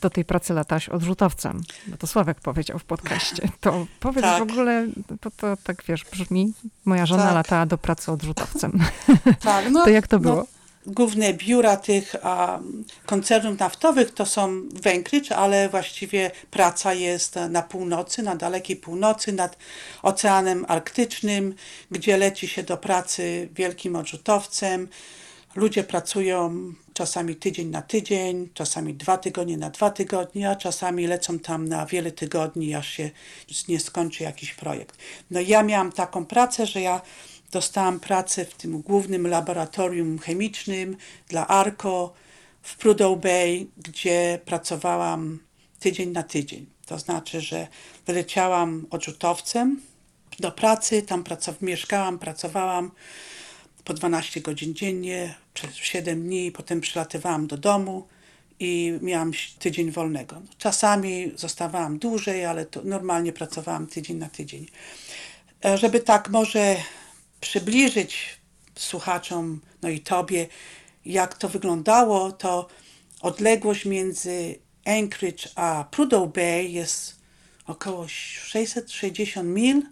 do tej pracy lataś odrzutowcem, bo to Sławek powiedział w podcaście. To powiedz tak. w ogóle, to, to tak wiesz, brzmi, moja żona tak. latała do pracy odrzutowcem. Tak, no, to jak to no, było? No, główne biura tych a, koncernów naftowych to są w Anchorage, ale właściwie praca jest na północy, na dalekiej północy, nad Oceanem Arktycznym, gdzie leci się do pracy wielkim odrzutowcem. Ludzie pracują czasami tydzień na tydzień, czasami dwa tygodnie na dwa tygodnie, a czasami lecą tam na wiele tygodni, aż się nie skończy jakiś projekt. No ja miałam taką pracę, że ja dostałam pracę w tym głównym laboratorium chemicznym dla ARCO w Prudhoe Bay, gdzie pracowałam tydzień na tydzień. To znaczy, że wyleciałam odrzutowcem do pracy, tam pracow mieszkałam, pracowałam po 12 godzin dziennie przez 7 dni, potem przylatywałam do domu i miałam tydzień wolnego. Czasami zostawałam dłużej, ale normalnie pracowałam tydzień na tydzień. E, żeby tak może przybliżyć słuchaczom, no i tobie, jak to wyglądało, to odległość między Anchorage a Prudhoe Bay jest około 660 mil,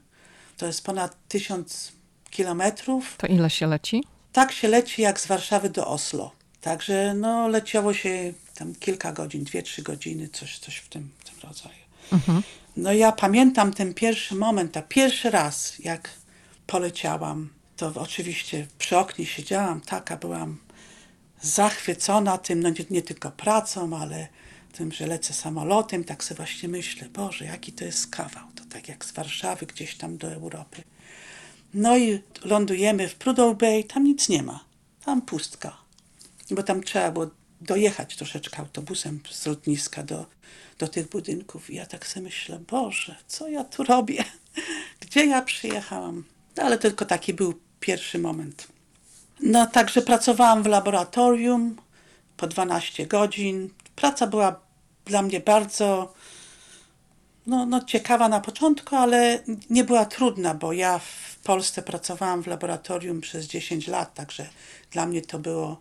to jest ponad 1000 kilometrów. To ile się leci? tak się leci jak z Warszawy do Oslo. Także no, leciało się tam kilka godzin, dwie, trzy godziny, coś, coś w tym, w tym rodzaju. Mhm. No ja pamiętam ten pierwszy moment, a pierwszy raz, jak poleciałam, to oczywiście przy oknie siedziałam, taka byłam zachwycona tym, no nie, nie tylko pracą, ale tym, że lecę samolotem, tak sobie właśnie myślę, Boże, jaki to jest kawał, to tak jak z Warszawy gdzieś tam do Europy. No i lądujemy w Prudhoe Bay, tam nic nie ma, tam pustka, bo tam trzeba było dojechać troszeczkę autobusem z lotniska do, do tych budynków. I ja tak sobie myślę, Boże, co ja tu robię? Gdzie ja przyjechałam? No, ale tylko taki był pierwszy moment. No, także pracowałam w laboratorium po 12 godzin. Praca była dla mnie bardzo no, no, ciekawa na początku, ale nie była trudna, bo ja w Polsce pracowałam w laboratorium przez 10 lat, także dla mnie to było,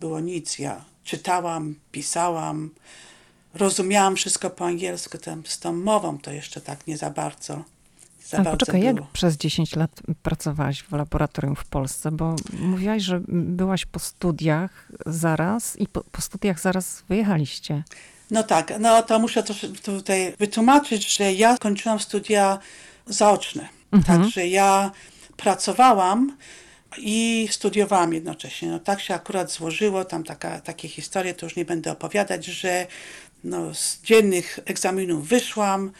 było nic. Ja czytałam, pisałam, rozumiałam wszystko po angielsku, tam, z tą mową to jeszcze tak nie za bardzo. Za Ale poczekaj, było. jak przez 10 lat pracowałaś w laboratorium w Polsce? Bo mówiłaś, że byłaś po studiach zaraz i po, po studiach zaraz wyjechaliście. No tak, no to muszę to tutaj wytłumaczyć, że ja kończyłam studia zaoczne. Mhm. Także ja pracowałam i studiowałam jednocześnie. No tak się akurat złożyło, tam taka, takie historie, to już nie będę opowiadać, że no, z dziennych egzaminów wyszłam,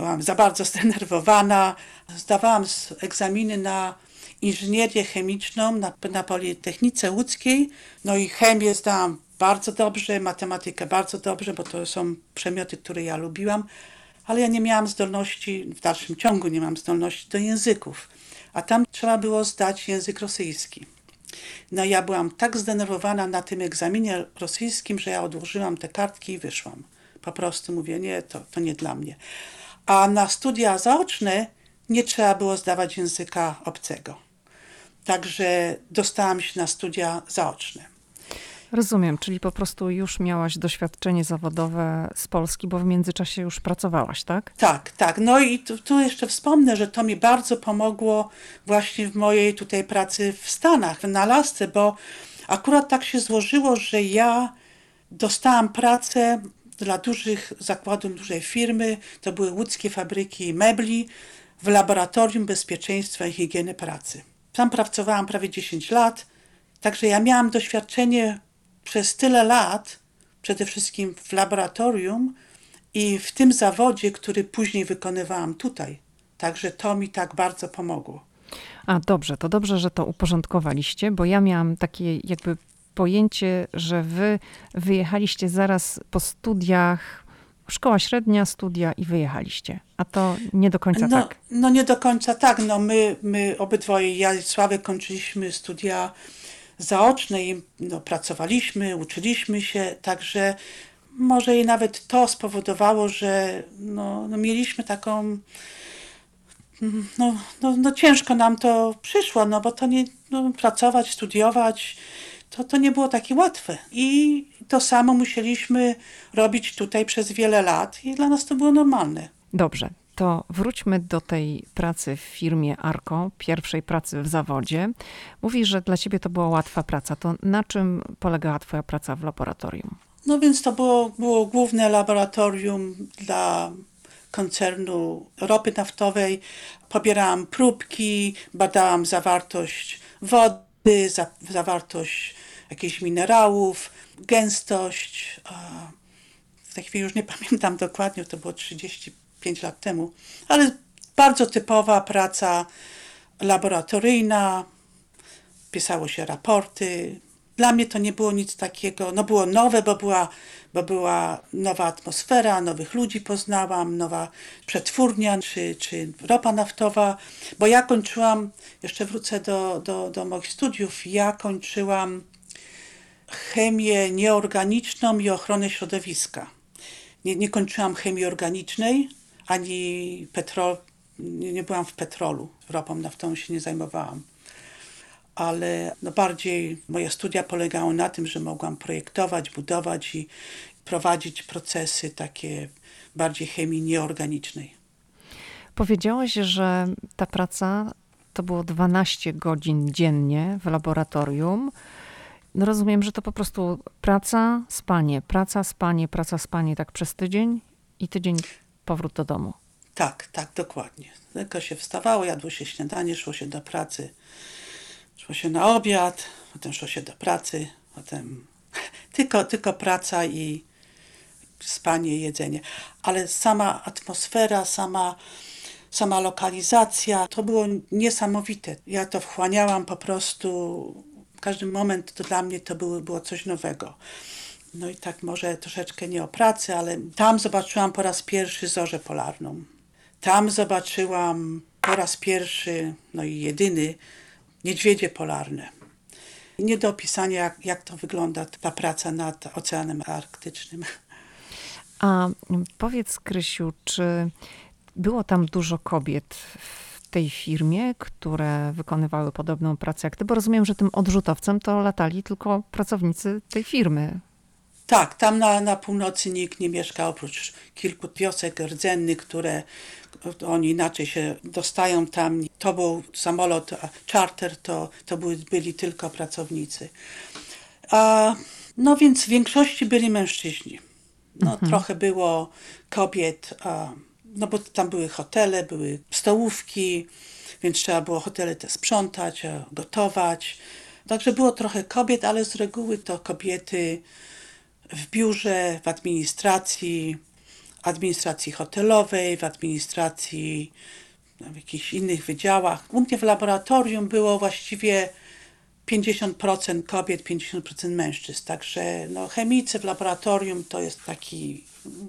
byłam za bardzo zdenerwowana, zdawałam egzaminy na inżynierię chemiczną na, na Politechnice Łódzkiej, no i chemię zdałam bardzo dobrze, matematykę bardzo dobrze, bo to są przedmioty, które ja lubiłam, ale ja nie miałam zdolności, w dalszym ciągu nie mam zdolności do języków a tam trzeba było zdać język rosyjski. No ja byłam tak zdenerwowana na tym egzaminie rosyjskim, że ja odłożyłam te kartki i wyszłam. Po prostu mówię, nie, to, to nie dla mnie. A na studia zaoczne nie trzeba było zdawać języka obcego. Także dostałam się na studia zaoczne. Rozumiem, czyli po prostu już miałaś doświadczenie zawodowe z Polski, bo w międzyczasie już pracowałaś, tak? Tak, tak. No i tu, tu, jeszcze wspomnę, że to mi bardzo pomogło właśnie w mojej tutaj pracy w Stanach, na Alasce, bo akurat tak się złożyło, że ja dostałam pracę dla dużych zakładów, dużej firmy, to były łódzkie fabryki mebli, w Laboratorium Bezpieczeństwa i Higieny Pracy. Tam pracowałam prawie 10 lat, także ja miałam doświadczenie przez tyle lat, przede wszystkim w laboratorium i w tym zawodzie, który później wykonywałam tutaj. Także to mi tak bardzo pomogło. A dobrze, to dobrze, że to uporządkowaliście, bo ja miałam takie jakby pojęcie, że wy wyjechaliście zaraz po studiach, szkoła średnia, studia i wyjechaliście. A to nie do końca no, tak. No nie do końca tak. No my, my obydwoje, ja i Sławek kończyliśmy studia zaocznej no, pracowaliśmy, uczyliśmy się, także może i nawet to spowodowało, że no, no mieliśmy taką. No, no, no ciężko nam to przyszło, no bo to nie no, pracować, studiować, to, to nie było takie łatwe. I to samo musieliśmy robić tutaj przez wiele lat i dla nas to było normalne. Dobrze, to wróćmy do tej pracy w firmie Arco, pierwszej pracy w zawodzie. Mówisz, że dla ciebie to była łatwa praca. To na czym polegała twoja praca w laboratorium? No więc to było, było główne laboratorium dla koncernu ropy naftowej. Pobierałam próbki, badałam zawartość wody, za, zawartość jakichś minerałów, gęstość. W tej chwili już nie pamiętam dokładnie, to było 30 5 lat temu, ale bardzo typowa praca laboratoryjna, pisało się raporty. Dla mnie to nie było nic takiego, no było nowe, bo była, bo była nowa atmosfera, nowych ludzi poznałam, nowa przetwórnia czy, czy ropa naftowa, bo ja kończyłam, jeszcze wrócę do, do, do moich studiów, ja kończyłam chemię nieorganiczną i ochronę środowiska. Nie, nie kończyłam chemii organicznej, ani petrol, nie, nie byłam w petrolu, ropą naftą się nie zajmowałam. Ale no bardziej moje studia polegały na tym, że mogłam projektować, budować i prowadzić procesy takie bardziej chemii nieorganicznej. Powiedziałaś, że ta praca to było 12 godzin dziennie w laboratorium. No rozumiem, że to po prostu praca, spanie, praca, spanie, praca, spanie, tak przez tydzień i tydzień powrót do domu. Tak, tak, dokładnie. Tylko się wstawało, jadło się śniadanie, szło się do pracy, szło się na obiad, potem szło się do pracy, potem tylko, tylko praca i spanie, jedzenie. Ale sama atmosfera, sama, sama lokalizacja, to było niesamowite. Ja to wchłaniałam po prostu. Każdy moment to dla mnie to było, było coś nowego. No i tak może troszeczkę nie o pracy, ale tam zobaczyłam po raz pierwszy zorzę polarną. Tam zobaczyłam po raz pierwszy, no i jedyny, niedźwiedzie polarne. Nie do opisania, jak, jak to wygląda ta praca nad Oceanem Arktycznym. A powiedz, Krysiu, czy było tam dużo kobiet w tej firmie, które wykonywały podobną pracę jak ty? Bo rozumiem, że tym odrzutowcem to latali tylko pracownicy tej firmy. Tak, tam na, na północy nikt nie mieszka oprócz kilku wiosek rdzennych, które oni inaczej się dostają tam. To był samolot charter, to, to byli, byli tylko pracownicy. A, no więc w większości byli mężczyźni. No, mhm. Trochę było kobiet, a, no bo tam były hotele, były stołówki, więc trzeba było hotele te sprzątać, gotować. Także było trochę kobiet, ale z reguły to kobiety w biurze, w administracji, administracji hotelowej, w administracji, w jakichś innych wydziałach. U mnie w laboratorium było właściwie 50% kobiet, 50% mężczyzn. Także no, chemicy w laboratorium to jest taki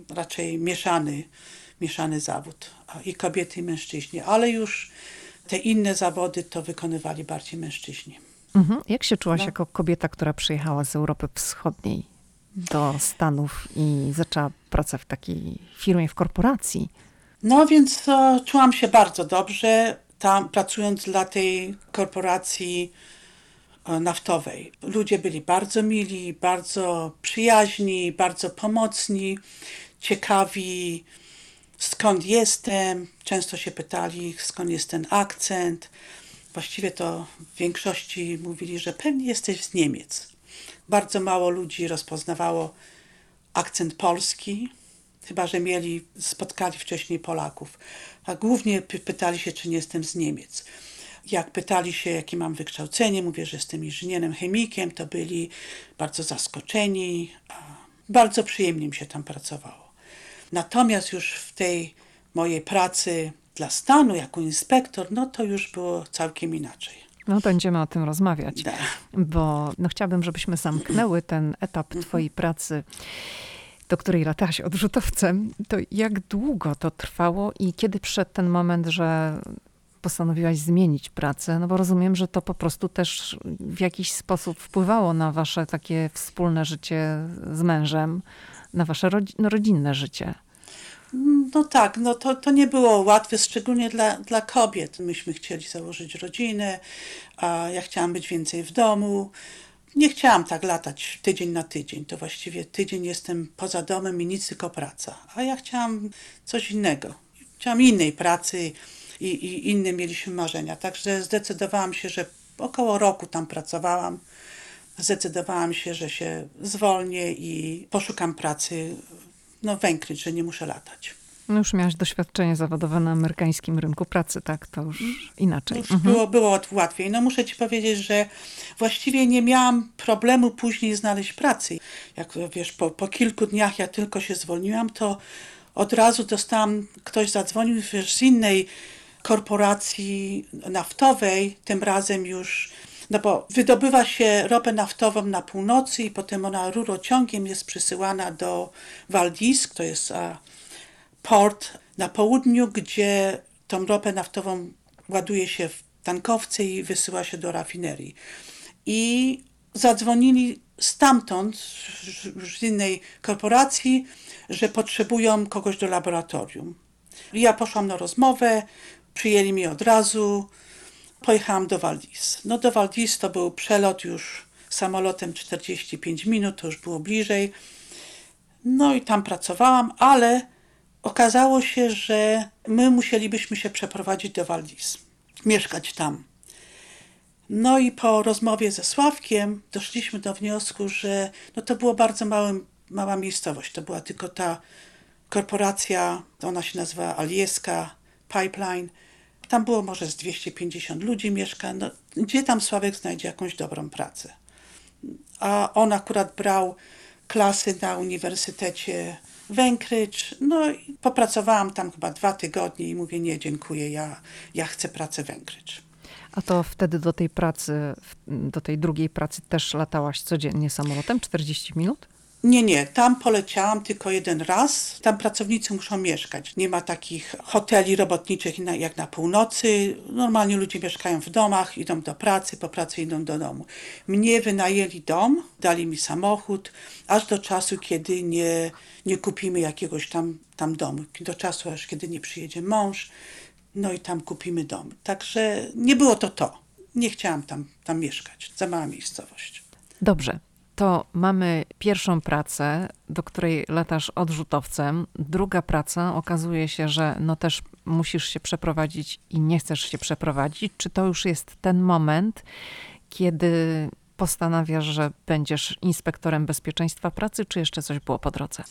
raczej mieszany, mieszany zawód. I kobiety, i mężczyźni. Ale już te inne zawody to wykonywali bardziej mężczyźni. Mhm. Jak się czułaś no. jako kobieta, która przyjechała z Europy Wschodniej do Stanów i zaczęła pracę w takiej firmie, w korporacji? No więc to, czułam się bardzo dobrze tam pracując dla tej korporacji E, naftowej. Ludzie byli bardzo mili, bardzo przyjaźni, bardzo pomocni, ciekawi skąd jestem. Często się pytali, skąd jest ten akcent. Właściwie to w większości mówili, że pewnie jesteś z Niemiec. Bardzo mało ludzi rozpoznawało akcent polski, chyba że mieli, spotkali wcześniej Polaków. A głównie pytali się, czy nie jestem z Niemiec. Jak pytali się, jakie mam wykształcenie, mówię, że jestem inżynierem chemikiem, to byli bardzo zaskoczeni. Bardzo przyjemnie mi się tam pracowało. Natomiast już w tej mojej pracy dla stanu jako inspektor, no to już było całkiem inaczej. No będziemy o tym rozmawiać, da. bo no, chciałabym, żebyśmy zamknęły ten etap mhm. twojej pracy do której latałaś odrzutowcem, to jak długo to trwało i kiedy przyszedł ten moment, że postanowiłaś zmienić pracę? No bo rozumiem, że to po prostu też w jakiś sposób wpływało na wasze takie wspólne życie z mężem, na wasze no, rodzinne życie. No tak, no to, to nie było łatwe, szczególnie dla, dla kobiet. Myśmy chcieli założyć rodzinę, a ja chciałam być więcej w domu. Nie chciałam tak latać tydzień na tydzień. To właściwie tydzień jestem poza domem i nic, tylko praca. A ja chciałam coś innego. Chciałam innej pracy, i, i inne mieliśmy marzenia. Także zdecydowałam się, że około roku tam pracowałam. Zdecydowałam się, że się zwolnię i poszukam pracy no, w Anchorage, że nie muszę latać. No już miałaś doświadczenie zawodowe na amerykańskim rynku pracy, tak? To już inaczej. Już mhm. było, było łatwiej. No muszę ci powiedzieć, że właściwie nie miałam problemu później znaleźć pracy. Jak wiesz, po, po kilku dniach ja tylko się zwolniłam, to od razu dostałam, ktoś zadzwonił wiesz, z innej korporacji naftowej, tym razem już, no bo wydobywa się ropę naftową na północy i potem ona rurociągiem jest przysyłana do Valdis, to jest port na południu, gdzie tą ropę naftową ładuje się w tankowce i wysyła się do rafinerii. I zadzwonili stamtąd, z innej korporacji, że potrzebują kogoś do laboratorium. Ja poszłam na rozmowę, Przyjęli mnie od razu. Pojechałam do Waldis. No do Waldis to był przelot już samolotem 45 minut, to już było bliżej. No i tam pracowałam, ale okazało się, że my musielibyśmy się przeprowadzić do Waldis. mieszkać tam. No i po rozmowie ze Sławkiem doszliśmy do wniosku, że no to było bardzo małym, mała miejscowość. To była tylko ta korporacja, ona się nazywa Alieska Pipeline. Tam było może z 250 ludzi mieszka. No, gdzie tam Sławek znajdzie jakąś dobrą pracę? A on akurat brał klasy na Uniwersytecie Wękrycz. No i popracowałam tam chyba dwa tygodnie i mówię, nie, dziękuję, ja, ja chcę pracę Wękrycz. A to wtedy do tej pracy, do tej drugiej pracy też latałaś codziennie samolotem? 40 minut? Nie, nie, tam poleciałam tylko jeden raz. Tam pracownicy muszą mieszkać. Nie ma takich hoteli robotniczych jak na północy. Normalnie ludzie mieszkają w domach, idą do pracy, po pracy idą do domu. Mnie wynajęli dom, dali mi samochód, aż do czasu, kiedy nie, nie kupimy jakiegoś tam, tam domu. Do czasu, aż kiedy nie przyjedzie mąż, no i tam kupimy dom. Także nie było to to. Nie chciałam tam, tam mieszkać. Za mała miejscowość. Dobrze to mamy pierwszą pracę, do której latasz odrzutowcem. Druga praca okazuje się, że no też musisz się przeprowadzić i nie chcesz się przeprowadzić. Czy to już jest ten moment, kiedy postanawiasz, że będziesz inspektorem bezpieczeństwa pracy, czy jeszcze coś było po drodze?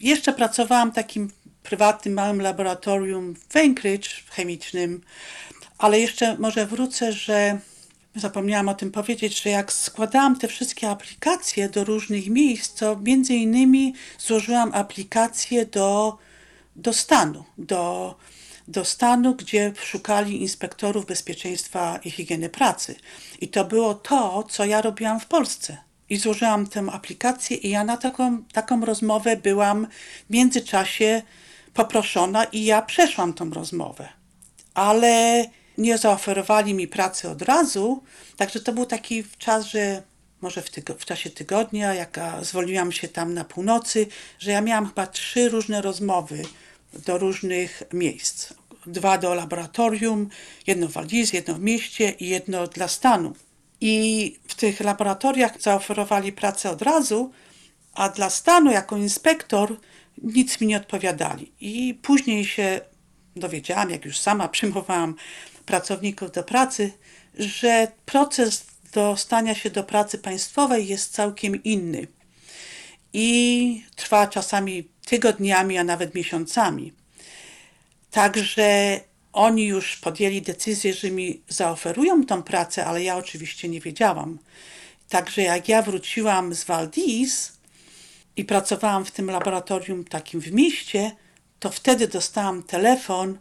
Jeszcze pracowałam w takim prywatnym małym laboratorium w Anchorage chemicznym, ale jeszcze może wrócę, że Zapomniałam o tym powiedzieć, że jak składałam te wszystkie aplikacje do różnych miejsc, to między innymi złożyłam aplikację do, do stanu, do, do stanu, gdzie szukali inspektorów bezpieczeństwa i higieny pracy. I to było to, co ja robiłam w Polsce. I złożyłam tę aplikację i ja na taką, taką rozmowę byłam w międzyczasie poproszona i ja przeszłam tą rozmowę. Ale nie zaoferowali mi pracy od razu, także to był taki czas, że może w, tygo- w czasie tygodnia, jak zwolniłam się tam na północy, że ja miałam chyba trzy różne rozmowy do różnych miejsc. Dwa do laboratorium, jedno w Waldizie, jedno w mieście i jedno dla stanu. I w tych laboratoriach zaoferowali pracę od razu, a dla stanu jako inspektor nic mi nie odpowiadali. I później się dowiedziałam, jak już sama przyjmowałam pracowników do pracy, że proces dostania się do pracy państwowej jest całkiem inny i trwa czasami tygodniami, a nawet miesiącami. Także oni już podjęli decyzję, że mi zaoferują tą pracę, ale ja oczywiście nie wiedziałam. Także jak ja wróciłam z Valdis i pracowałam w tym laboratorium takim w mieście, to wtedy dostałam telefon,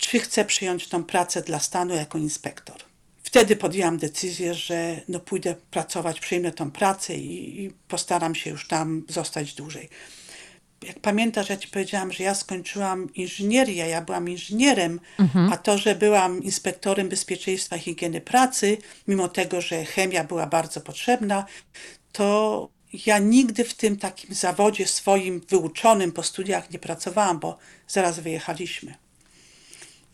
czy chcę przyjąć tą pracę dla stanu jako inspektor. Wtedy podjęłam decyzję, że no pójdę pracować, przyjmę tą pracę i, i postaram się już tam zostać dłużej. Jak pamiętasz, ja ci powiedziałam, że ja skończyłam inżynierię, ja byłam inżynierem, mhm. a to, że byłam inspektorem bezpieczeństwa i higieny pracy, mimo tego, że chemia była bardzo potrzebna, to ja nigdy w tym takim zawodzie swoim wyuczonym po studiach nie pracowałam, bo zaraz wyjechaliśmy.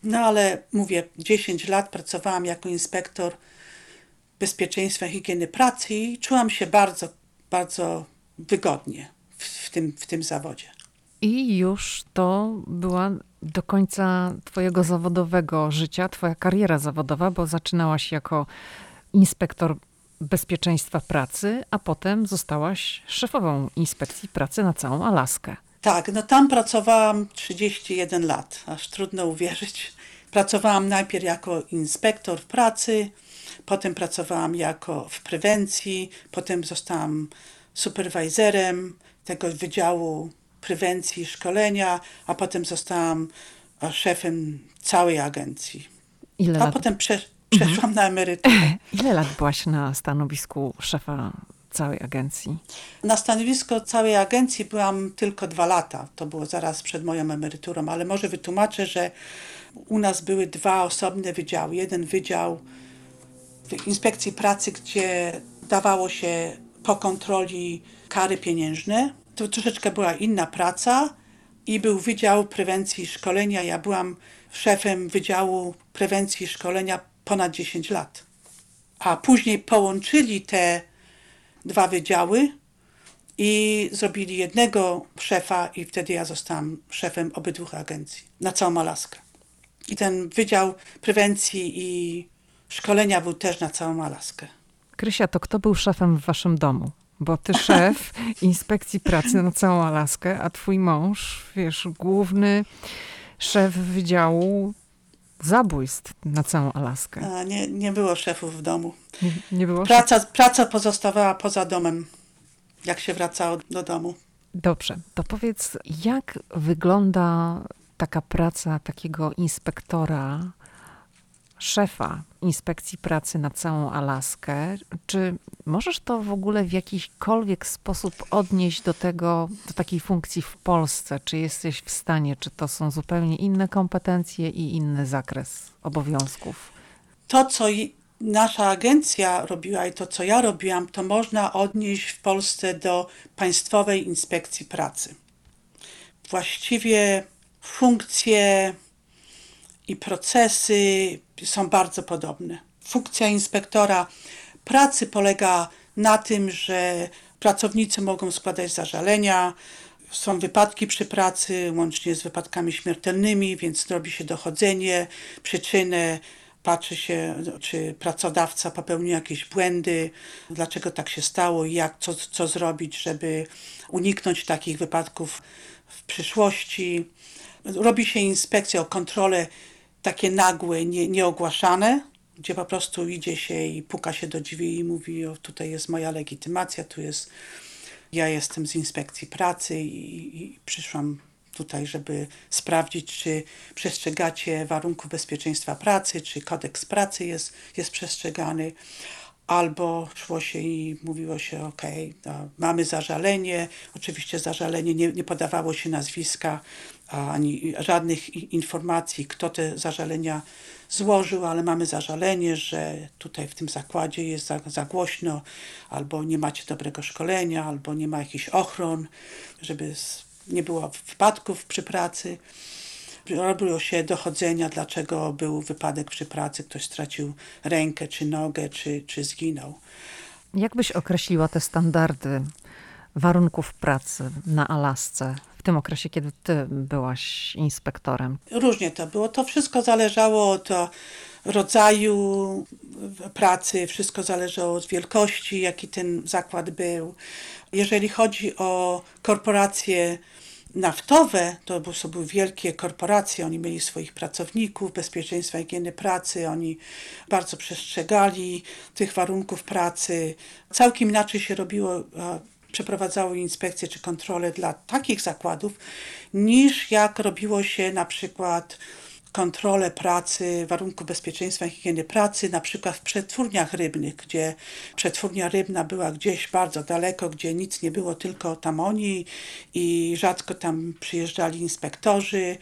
No ale mówię, 10 lat pracowałam jako inspektor bezpieczeństwa i higieny pracy i czułam się bardzo, bardzo wygodnie w, w, tym, w tym zawodzie. I już to była do końca Twojego zawodowego życia, Twoja kariera zawodowa, bo zaczynałaś jako inspektor bezpieczeństwa pracy, a potem zostałaś szefową inspekcji pracy na całą Alaskę. Tak, no tam pracowałam 31 lat, aż trudno uwierzyć. Pracowałam najpierw jako inspektor w pracy, potem pracowałam jako w prewencji, potem zostałam superwajzerem tego Wydziału Prewencji i Szkolenia, a potem zostałam szefem całej agencji. Ile a lat? potem prze, przeszłam mhm. na emeryturę. Ile lat byłaś na stanowisku szefa całej agencji? Na stanowisko całej agencji byłam tylko dwa lata. To było zaraz przed moją emeryturą, ale może wytłumaczę, że u nas były dwa osobne wydziały. Jeden wydział w inspekcji pracy, gdzie dawało się po kontroli kary pieniężne. To troszeczkę była inna praca i był Wydział Prewencji i Szkolenia. Ja byłam szefem Wydziału Prewencji i Szkolenia ponad 10 lat. A później połączyli te dwa wydziały i zrobili jednego szefa i wtedy ja zostałam szefem obydwu agencji na całą Alaskę. I ten Wydział Prewencji i Szkolenia był też na całą Alaskę. Krysia, to kto był szefem w waszym domu? Bo ty szef inspekcji pracy na całą Alaskę, a twój mąż, wiesz, główny szef Wydziału Zabójstw na całą Alaskę. A nie, nie było szefów w domu. Nie, nie było? Praca, praca pozostawała poza domem, jak się wracało do domu. Dobrze, to powiedz, jak wygląda taka praca takiego inspektora, szefa inspekcji pracy na całą Alaskę? Czy możesz to w ogóle w jakikolwiek sposób odnieść do tego, do takiej funkcji w Polsce? Czy jesteś w stanie, czy to są zupełnie inne kompetencje i inny zakres obowiązków? To, co nasza agencja robiła i to, co ja robiłam, to można odnieść w Polsce do Państwowej Inspekcji Pracy. Właściwie funkcje i procesy są bardzo podobne. Funkcja inspektora pracy polega na tym, że pracownicy mogą składać zażalenia, są wypadki przy pracy, łącznie z wypadkami śmiertelnymi, więc robi się dochodzenie, przyczynę, patrzy się, czy pracodawca popełnił jakieś błędy, dlaczego tak się stało i jak, co, co zrobić, żeby uniknąć takich wypadków w przyszłości. Robi się inspekcję o kontrole takie nagłe, nie, nieogłaszane, gdzie po prostu idzie się i puka się do drzwi i mówi, o tutaj jest moja legitymacja, tu jest, ja jestem z inspekcji pracy i, i przyszłam tutaj, żeby sprawdzić, czy przestrzegacie warunków bezpieczeństwa pracy, czy kodeks pracy jest, jest przestrzegany. Albo szło się i mówiło się, ok, mamy zażalenie. Oczywiście zażalenie nie, nie podawało się nazwiska ani żadnych informacji, kto te zażalenia złożył, ale mamy zażalenie, że tutaj w tym zakładzie jest za, za głośno, albo nie macie dobrego szkolenia, albo nie ma jakichś ochron, żeby nie było wypadków przy pracy. Robiło się dochodzenia, dlaczego był wypadek przy pracy, ktoś stracił rękę, czy nogę, czy, czy zginął. Jak byś określiła te standardy warunków pracy na Alasce tym okresie, kiedy ty byłaś inspektorem? Różnie to było. To wszystko zależało od rodzaju pracy, wszystko zależało od wielkości, jaki ten zakład był. Jeżeli chodzi o korporacje naftowe, to były wielkie korporacje, oni mieli swoich pracowników, bezpieczeństwa higieny pracy, oni bardzo przestrzegali tych warunków pracy. Całkiem inaczej się robiło, przeprowadzało inspekcje czy kontrole dla takich zakładów, niż jak robiło się na przykład kontrolę pracy, warunków bezpieczeństwa i higieny pracy, na przykład w przetwórniach rybnych, gdzie przetwórnia rybna była gdzieś bardzo daleko, gdzie nic nie było, tylko tam oni i rzadko tam przyjeżdżali inspektorzy.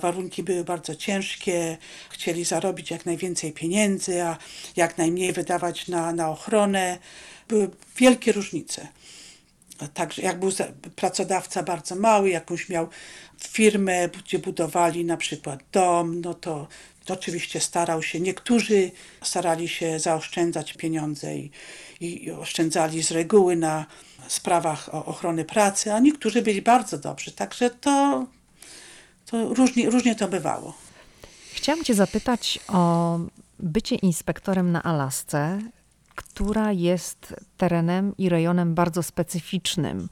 Warunki były bardzo ciężkie, chcieli zarobić jak najwięcej pieniędzy, a jak najmniej wydawać na, na ochronę. Były wielkie różnice. Także jak był pracodawca bardzo mały, jakąś miał firmę, gdzie budowali na przykład dom, no to, oczywiście starał się, niektórzy starali się zaoszczędzać pieniądze i, i oszczędzali z reguły na sprawach ochrony pracy, a niektórzy byli bardzo dobrzy. Także to, to różnie, różnie to bywało. Chciałam cię zapytać o bycie inspektorem na Alasce, która jest terenem i rejonem bardzo specyficznym,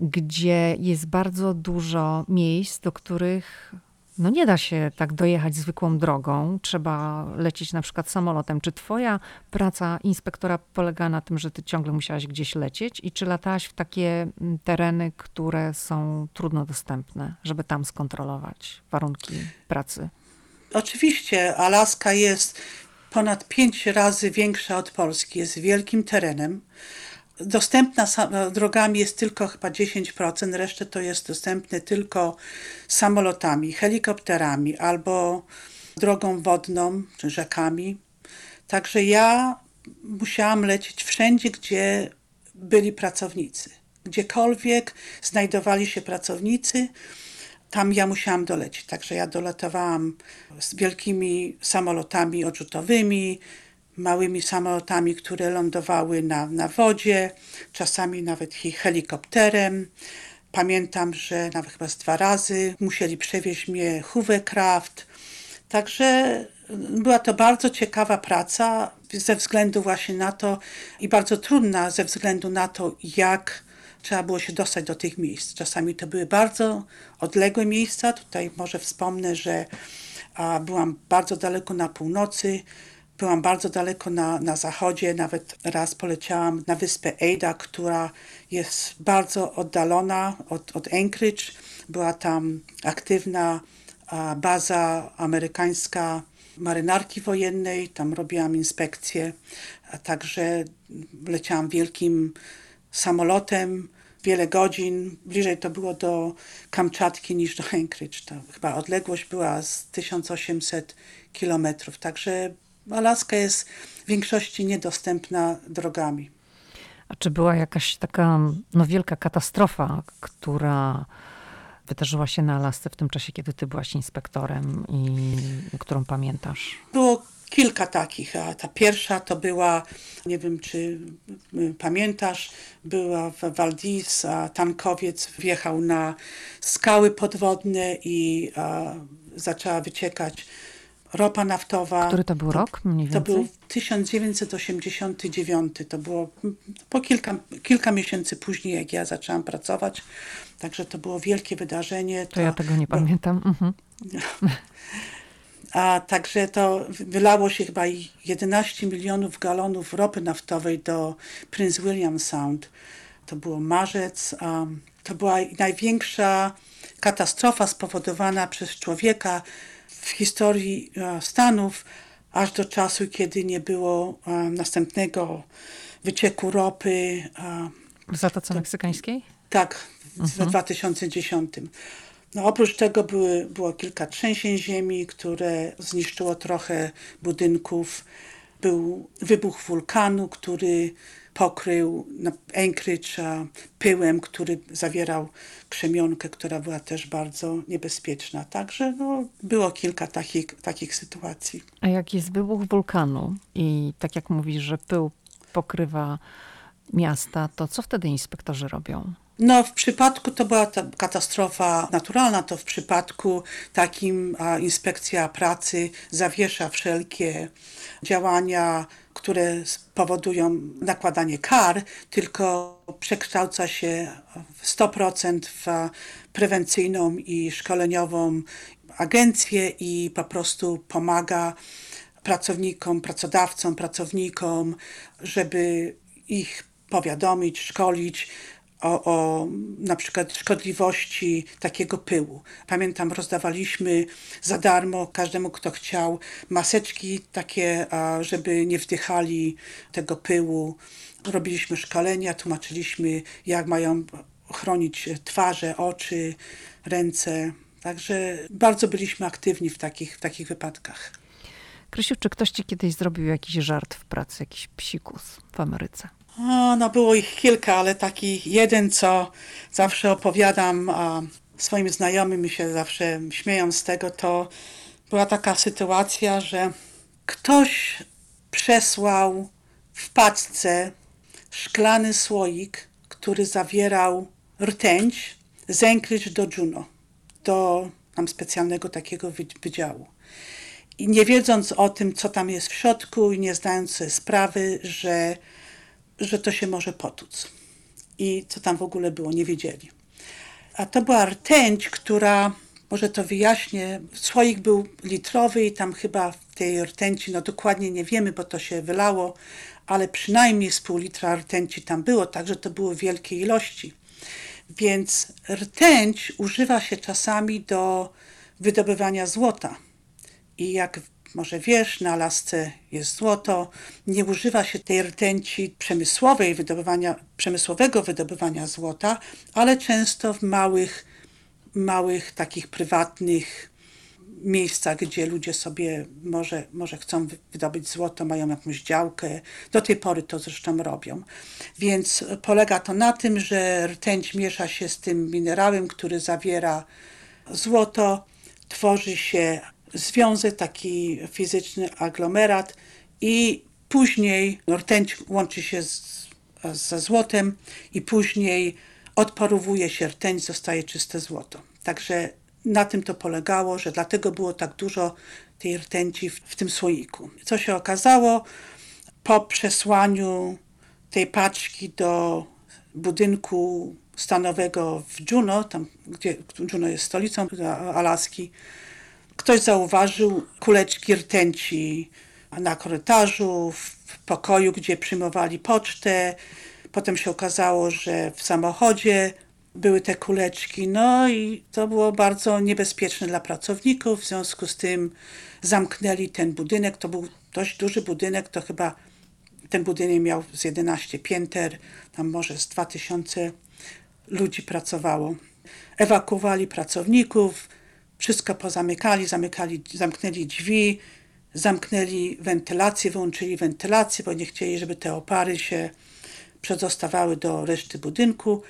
gdzie jest bardzo dużo miejsc, do których no nie da się tak dojechać zwykłą drogą. Trzeba lecieć na przykład samolotem. Czy twoja praca inspektora polega na tym, że ty ciągle musiałaś gdzieś lecieć i czy latałaś w takie mm, tereny, które są trudno dostępne, żeby tam skontrolować warunki pracy? Oczywiście Alaska jest ponad pięć razy większa od Polski, jest wielkim terenem. Dostępna drogami jest tylko chyba 10%, resztę to jest dostępne tylko samolotami, helikopterami albo drogą wodną czy rzekami. Także ja musiałam lecieć wszędzie, gdzie byli pracownicy. Gdziekolwiek znajdowali się pracownicy, tam ja musiałam dolecieć. Także ja dolatowałam z wielkimi samolotami odrzutowymi, małymi samolotami, które lądowały na, na wodzie, czasami nawet helikopterem. Pamiętam, że nawet chyba z dwa razy musieli przewieźć mnie Hovercraft, Także była to bardzo ciekawa praca ze względu właśnie na to i bardzo trudna ze względu na to, jak trzeba było się dostać do tych miejsc. Czasami to były bardzo odległe miejsca. Tutaj może wspomnę, że a, byłam bardzo daleko na północy, byłam bardzo daleko na, na zachodzie, nawet raz poleciałam na wyspę Ada, która jest bardzo oddalona od, od Anchorage. Była tam aktywna a, baza amerykańska marynarki wojennej, tam robiłam inspekcje, a także leciałam wielkim samolotem, wiele godzin. Bliżej to było do Kamczatki niż do Anchorage. To chyba odległość była z 1800 kilometrów, także Alaska jest w większości niedostępna drogami. A czy była jakaś taka no, wielka katastrofa, która wydarzyła się na Alasce w tym czasie, kiedy ty byłaś inspektorem i którą pamiętasz? Było kilka takich. A ta pierwsza to była, nie wiem czy y, pamiętasz, była w Valdis, a tankowiec wjechał na skały podwodne i a, zaczęła wyciekać ropa naftowa. Który to był rok mniej więcej? To był 1989. To było po kilka, kilka miesięcy później, jak ja zaczęłam pracować. Także to było wielkie wydarzenie. To, to ja tego nie bo, pamiętam. Mhm. A także to wylało się chyba 11 milionów galonów ropy naftowej do Prince William Sound. To było marzec. To była największa katastrofa spowodowana przez człowieka w historii Stanów, aż do czasu, kiedy nie było następnego wycieku ropy. W Zatoce Meksykańskiej? Tak, w mhm. 2010. No, oprócz tego były, było kilka trzęsień ziemi, które zniszczyło trochę budynków. Był wybuch wulkanu, który pokrył Anchorage pyłem, który zawierał krzemionkę, która była też bardzo niebezpieczna. Także no, było kilka takich, takich sytuacji. A jak jest wybuch wulkanu i tak jak mówisz, że pył pokrywa miasta, to co wtedy inspektorzy robią? No, w przypadku to była ta katastrofa naturalna, to w przypadku takim a, inspekcja pracy zawiesza wszelkie działania, które powodują nakładanie kar, tylko przekształca się w 100% w prewencyjną i szkoleniową agencję i po prostu pomaga pracownikom, pracodawcom, pracownikom, żeby ich powiadomić, szkolić, o, o na przykład szkodliwości takiego pyłu. Pamiętam, rozdawaliśmy za darmo każdemu, kto chciał, maseczki takie, żeby nie wdychali tego pyłu. Robiliśmy szkolenia, tłumaczyliśmy, jak mają chronić twarze, oczy, ręce. Także bardzo byliśmy aktywni w takich, w takich wypadkach. Krysiu, czy ktoś ci kiedyś zrobił jakiś żart w pracy, jakiś psikus w Ameryce? O, no było ich kilka, ale taki jeden, co zawsze opowiadam a swoim znajomym i się zawsze śmieją z tego, to była taka sytuacja, że ktoś przesłał w paczce szklany słoik, który zawierał rtęć z Anchorage do Juno, do tam specjalnego takiego wydziału. I nie wiedząc o tym, co tam jest w środku i nie zdając sobie sprawy, że że to się może potłuc. I co tam w ogóle było, nie wiedzieli. A to była rtęć, która, może to wyjaśnię, słoik był litrowy i tam chyba w tej rtęci, no dokładnie nie wiemy, bo to się wylało, ale przynajmniej z pół litra rtęci tam było, także to były wielkie ilości. Więc rtęć używa się czasami do wydobywania złota. I jak może wiesz, na lasce jest złoto. Nie używa się tej rtęci przemysłowej wydobywania, przemysłowego wydobywania złota, ale często w małych, małych takich prywatnych miejscach, gdzie ludzie sobie może, może chcą wydobyć złoto, mają jakąś działkę. Do tej pory to zresztą robią. Więc polega to na tym, że rtęć miesza się z tym minerałem, który zawiera złoto, tworzy się związek, taki fizyczny aglomerat i później rtęć łączy się z, ze złotem i później odparowuje się rtęć, zostaje czyste złoto. Także na tym to polegało, że dlatego było tak dużo tej rtęci w, w tym słoiku. Co się okazało? Po przesłaniu tej paczki do budynku stanowego w Juneau, tam gdzie Juneau jest stolicą Alaski, ktoś zauważył kuleczki rtęci na korytarzu, w pokoju, gdzie przyjmowali pocztę. Potem się okazało, że w samochodzie były te kuleczki. No i to było bardzo niebezpieczne dla pracowników. W związku z tym zamknęli ten budynek. To był dość duży budynek, to chyba ten budynek miał z 11 pięter, tam może z 2000 ludzi pracowało. Ewakuowali pracowników, wszystko pozamykali, zamykali, zamknęli drzwi, zamknęli wentylację, wyłączyli wentylację, bo nie chcieli, żeby te opary się przedostawały do reszty budynku,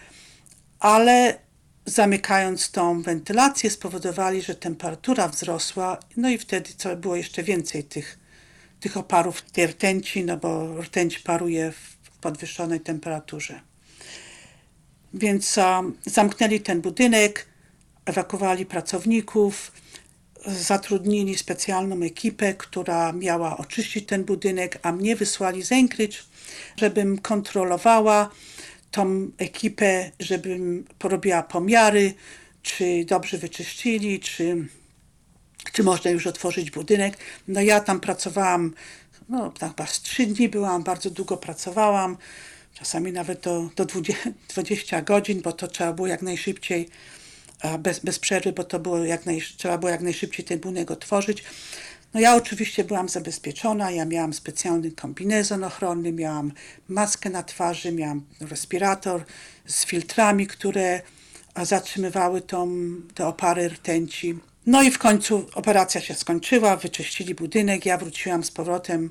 ale zamykając tą wentylację spowodowali, że temperatura wzrosła, no i wtedy co było jeszcze więcej tych, tych oparów tej rtęci, no bo rtęć paruje w podwyższonej temperaturze. Więc um, zamknęli ten budynek, ewakuowali pracowników, zatrudnili specjalną ekipę, która miała oczyścić ten budynek, a mnie wysłali z Anchorage, żebym kontrolowała tą ekipę, żebym porobiła pomiary, czy dobrze wyczyścili, czy, czy można już otworzyć budynek. No ja tam pracowałam, no tak chyba z trzy dni byłam, bardzo długo pracowałam, czasami nawet do, do 20, 20 godzin, bo to trzeba było jak najszybciej bez, bez przerwy, bo to było jak naj, trzeba było jak najszybciej ten budynek otworzyć. No ja oczywiście byłam zabezpieczona, ja miałam specjalny kombinezon ochronny, miałam maskę na twarzy, miałam respirator z filtrami, które zatrzymywały tą, te opary rtęci. No i w końcu operacja się skończyła, wyczyścili budynek, ja wróciłam z powrotem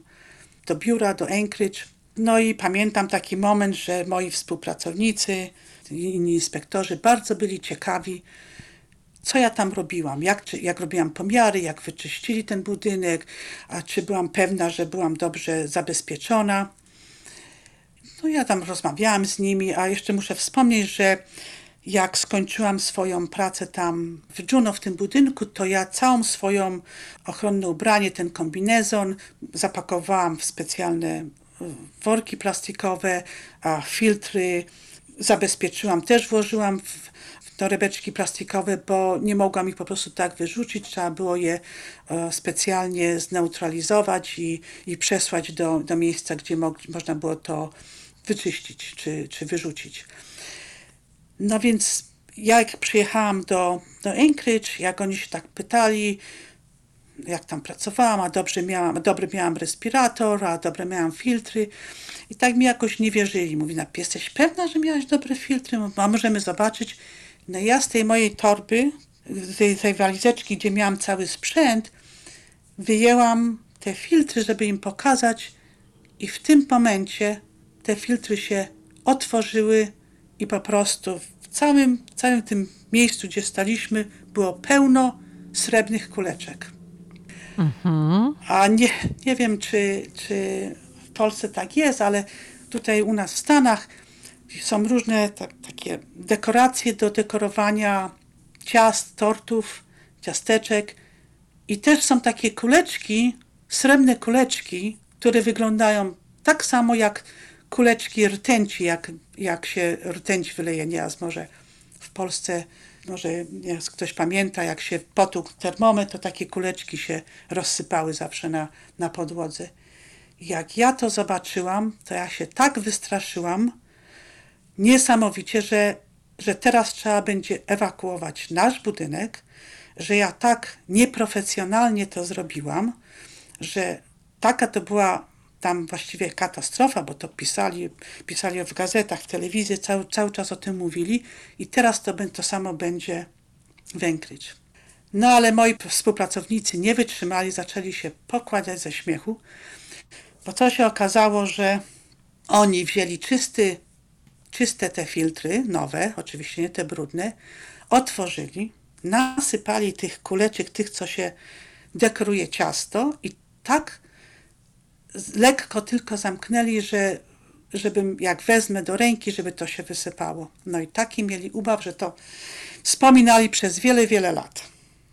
do biura, do Anchorage. No i pamiętam taki moment, że moi współpracownicy, inni inspektorzy bardzo byli ciekawi, co ja tam robiłam, jak, jak robiłam pomiary, jak wyczyścili ten budynek, a czy byłam pewna, że byłam dobrze zabezpieczona. No ja tam rozmawiałam z nimi, a jeszcze muszę wspomnieć, że jak skończyłam swoją pracę tam w Juno, w tym budynku, to ja całą swoją ochronne ubranie, ten kombinezon zapakowałam w specjalne worki plastikowe, filtry zabezpieczyłam, też włożyłam w, torebeczki plastikowe, bo nie mogłam ich po prostu tak wyrzucić. Trzeba było je e, specjalnie zneutralizować i, i przesłać do, do miejsca, gdzie mo można było to wyczyścić czy, czy wyrzucić. No więc jak przyjechałam do, do Anchorage, jak oni się tak pytali, jak tam pracowałam, a dobrze miałam, dobry miałam respirator, a dobre miałam filtry. I tak mi jakoś nie wierzyli. Mówi, na jesteś pewna, że miałaś dobre filtry? A możemy zobaczyć. No ja z tej mojej torby, z tej, tej walizeczki, gdzie miałam cały sprzęt, wyjęłam te filtry, żeby im pokazać i w tym momencie te filtry się otworzyły i po prostu w całym, całym tym miejscu, gdzie staliśmy, było pełno srebrnych kuleczek. A nie, nie wiem, czy, czy w Polsce tak jest, ale tutaj u nas w Stanach są różne tak, takie dekoracje do dekorowania ciast, tortów, ciasteczek i też są takie kuleczki, srebrne kuleczki, które wyglądają tak samo jak kuleczki rtęci, jak, jak się rtęć wyleje. Nieraz może w Polsce, może jak ktoś pamięta, jak się potłukł termometr, to takie kuleczki się rozsypały zawsze na, na podłodze. Jak ja to zobaczyłam, to ja się tak wystraszyłam, niesamowicie, że, że teraz trzeba będzie ewakuować nasz budynek, że ja tak nieprofesjonalnie to zrobiłam, że taka to była tam właściwie katastrofa, bo to pisali, pisali w gazetach, w telewizji, cały, cały czas o tym mówili i teraz to, to samo będzie w Anchorage. No ale moi współpracownicy nie wytrzymali, zaczęli się pokładać ze śmiechu, bo co się okazało, że oni wzięli czysty czyste te filtry, nowe, oczywiście nie te brudne, otworzyli, nasypali tych kuleczek, tych, co się dekoruje ciasto i tak lekko tylko zamknęli, że żebym jak wezmę do ręki, żeby to się wysypało. No i taki mieli ubaw, że to wspominali przez wiele, wiele lat.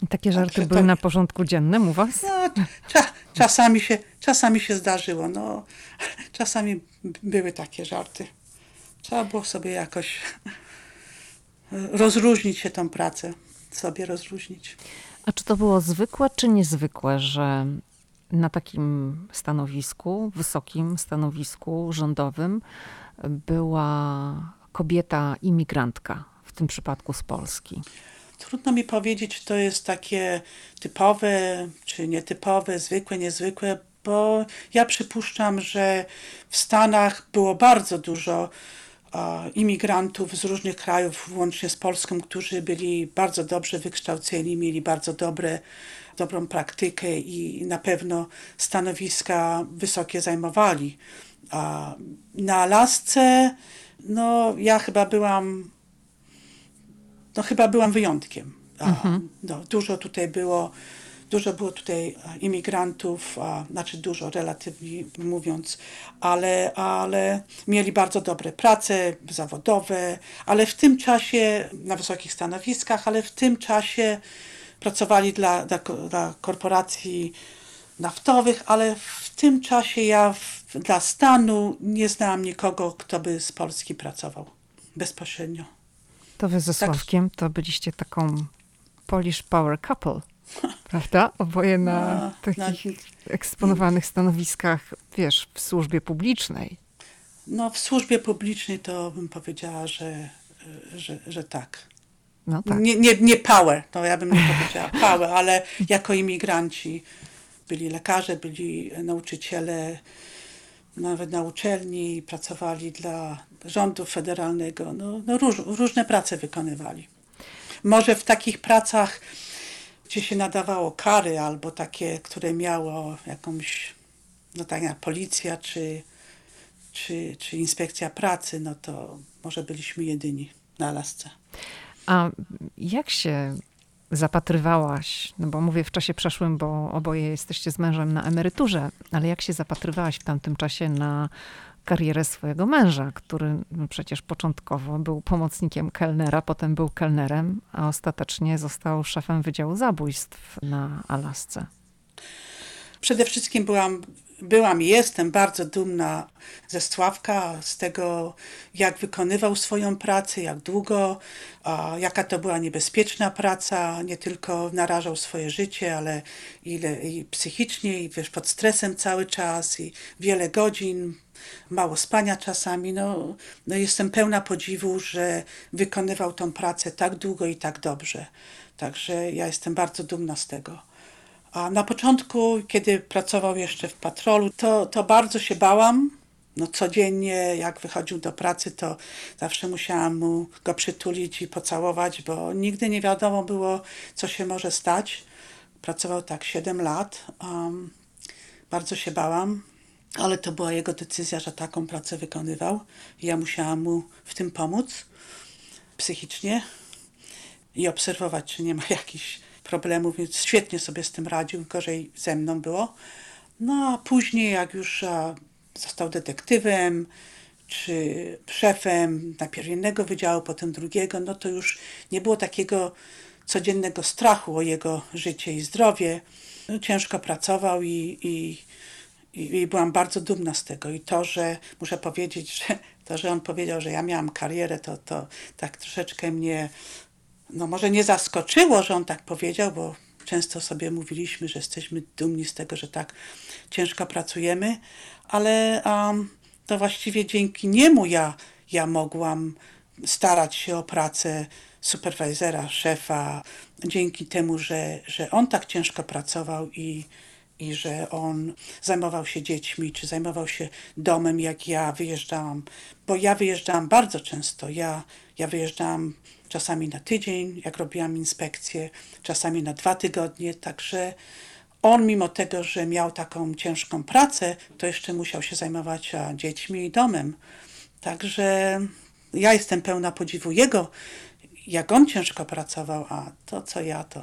Takie żarty Także były to... na porządku dziennym u was? No, cza, czasami, się, czasami się zdarzyło. No, czasami były takie żarty. Trzeba było sobie jakoś rozróżnić się tą pracę, sobie rozróżnić. A czy to było zwykłe czy niezwykłe, że na takim stanowisku, wysokim stanowisku rządowym była kobieta imigrantka, w tym przypadku z Polski? Trudno mi powiedzieć, czy to jest takie typowe, czy nietypowe, zwykłe, niezwykłe, bo ja przypuszczam, że w Stanach było bardzo dużo imigrantów z różnych krajów, włącznie z Polską, którzy byli bardzo dobrze wykształceni, mieli bardzo dobre, dobrą praktykę i na pewno stanowiska wysokie zajmowali. A na Alasce, no ja chyba byłam, no chyba byłam wyjątkiem. A, mhm. no, dużo tutaj było Dużo było tutaj imigrantów, a, znaczy dużo relatywnie mówiąc, ale, ale mieli bardzo dobre prace zawodowe, ale w tym czasie na wysokich stanowiskach, ale w tym czasie pracowali dla, dla, dla korporacji naftowych, ale w tym czasie ja w, dla stanu nie znałam nikogo, kto by z Polski pracował bezpośrednio. To wy ze tak. Sławkiem to byliście taką Polish Power Couple. Prawda? Oboje na no, takich na... eksponowanych stanowiskach, wiesz, w służbie publicznej. No, w służbie publicznej to bym powiedziała, że, że, że tak. No tak. Nie, nie, nie power, to ja bym nie powiedziała power, ale jako imigranci byli lekarze, byli nauczyciele, nawet na uczelni, pracowali dla rządu federalnego. No, no róż, różne prace wykonywali. Może w takich pracach gdzie się nadawało kary albo takie, które miało jakąś, no tak jak policja czy, czy, czy inspekcja pracy, no to może byliśmy jedyni na lasce. A jak się zapatrywałaś, no bo mówię w czasie przeszłym, bo oboje jesteście z mężem na emeryturze, ale jak się zapatrywałaś w tamtym czasie na karierę swojego męża, który przecież początkowo był pomocnikiem kelnera, potem był kelnerem, a ostatecznie został szefem Wydziału Zabójstw na Alasce. Przede wszystkim byłam byłam i jestem bardzo dumna ze Sławka, z tego, jak wykonywał swoją pracę, jak długo, jaka to była niebezpieczna praca. Nie tylko narażał swoje życie, ale ile i psychicznie, i wiesz, pod stresem cały czas, i wiele godzin, mało spania czasami. No, no jestem pełna podziwu, że wykonywał tą pracę tak długo i tak dobrze. Także ja jestem bardzo dumna z tego. A na początku, kiedy pracował jeszcze w patrolu, to, to bardzo się bałam. No codziennie, jak wychodził do pracy, to zawsze musiałam mu go przytulić i pocałować, bo nigdy nie wiadomo było, co się może stać. Pracował tak 7 lat. Um, bardzo się bałam, ale to była jego decyzja, że taką pracę wykonywał. Ja musiałam mu w tym pomóc psychicznie i obserwować, czy nie ma jakichś problemów, więc świetnie sobie z tym radził, gorzej ze mną było. No a później, jak już został detektywem, czy szefem najpierw jednego wydziału, potem drugiego, no to już nie było takiego codziennego strachu o jego życie i zdrowie. No, ciężko pracował i, i, i, byłam bardzo dumna z tego. I to, że muszę powiedzieć, że to, że on powiedział, że ja miałam karierę, to, to tak troszeczkę mnie no może nie zaskoczyło, że on tak powiedział, bo często sobie mówiliśmy, że jesteśmy dumni z tego, że tak ciężko pracujemy, ale um, to właściwie dzięki niemu ja, ja mogłam starać się o pracę superwizera, szefa, dzięki temu, że, że on tak ciężko pracował i, i że on zajmował się dziećmi, czy zajmował się domem, jak ja wyjeżdżałam, bo ja wyjeżdżałam bardzo często. Ja, ja wyjeżdżałam czasami na tydzień, jak robiłam inspekcję, czasami na dwa tygodnie, także on mimo tego, że miał taką ciężką pracę, to jeszcze musiał się zajmować dziećmi i domem. Także ja jestem pełna podziwu jego, jak on ciężko pracował, a to co ja to.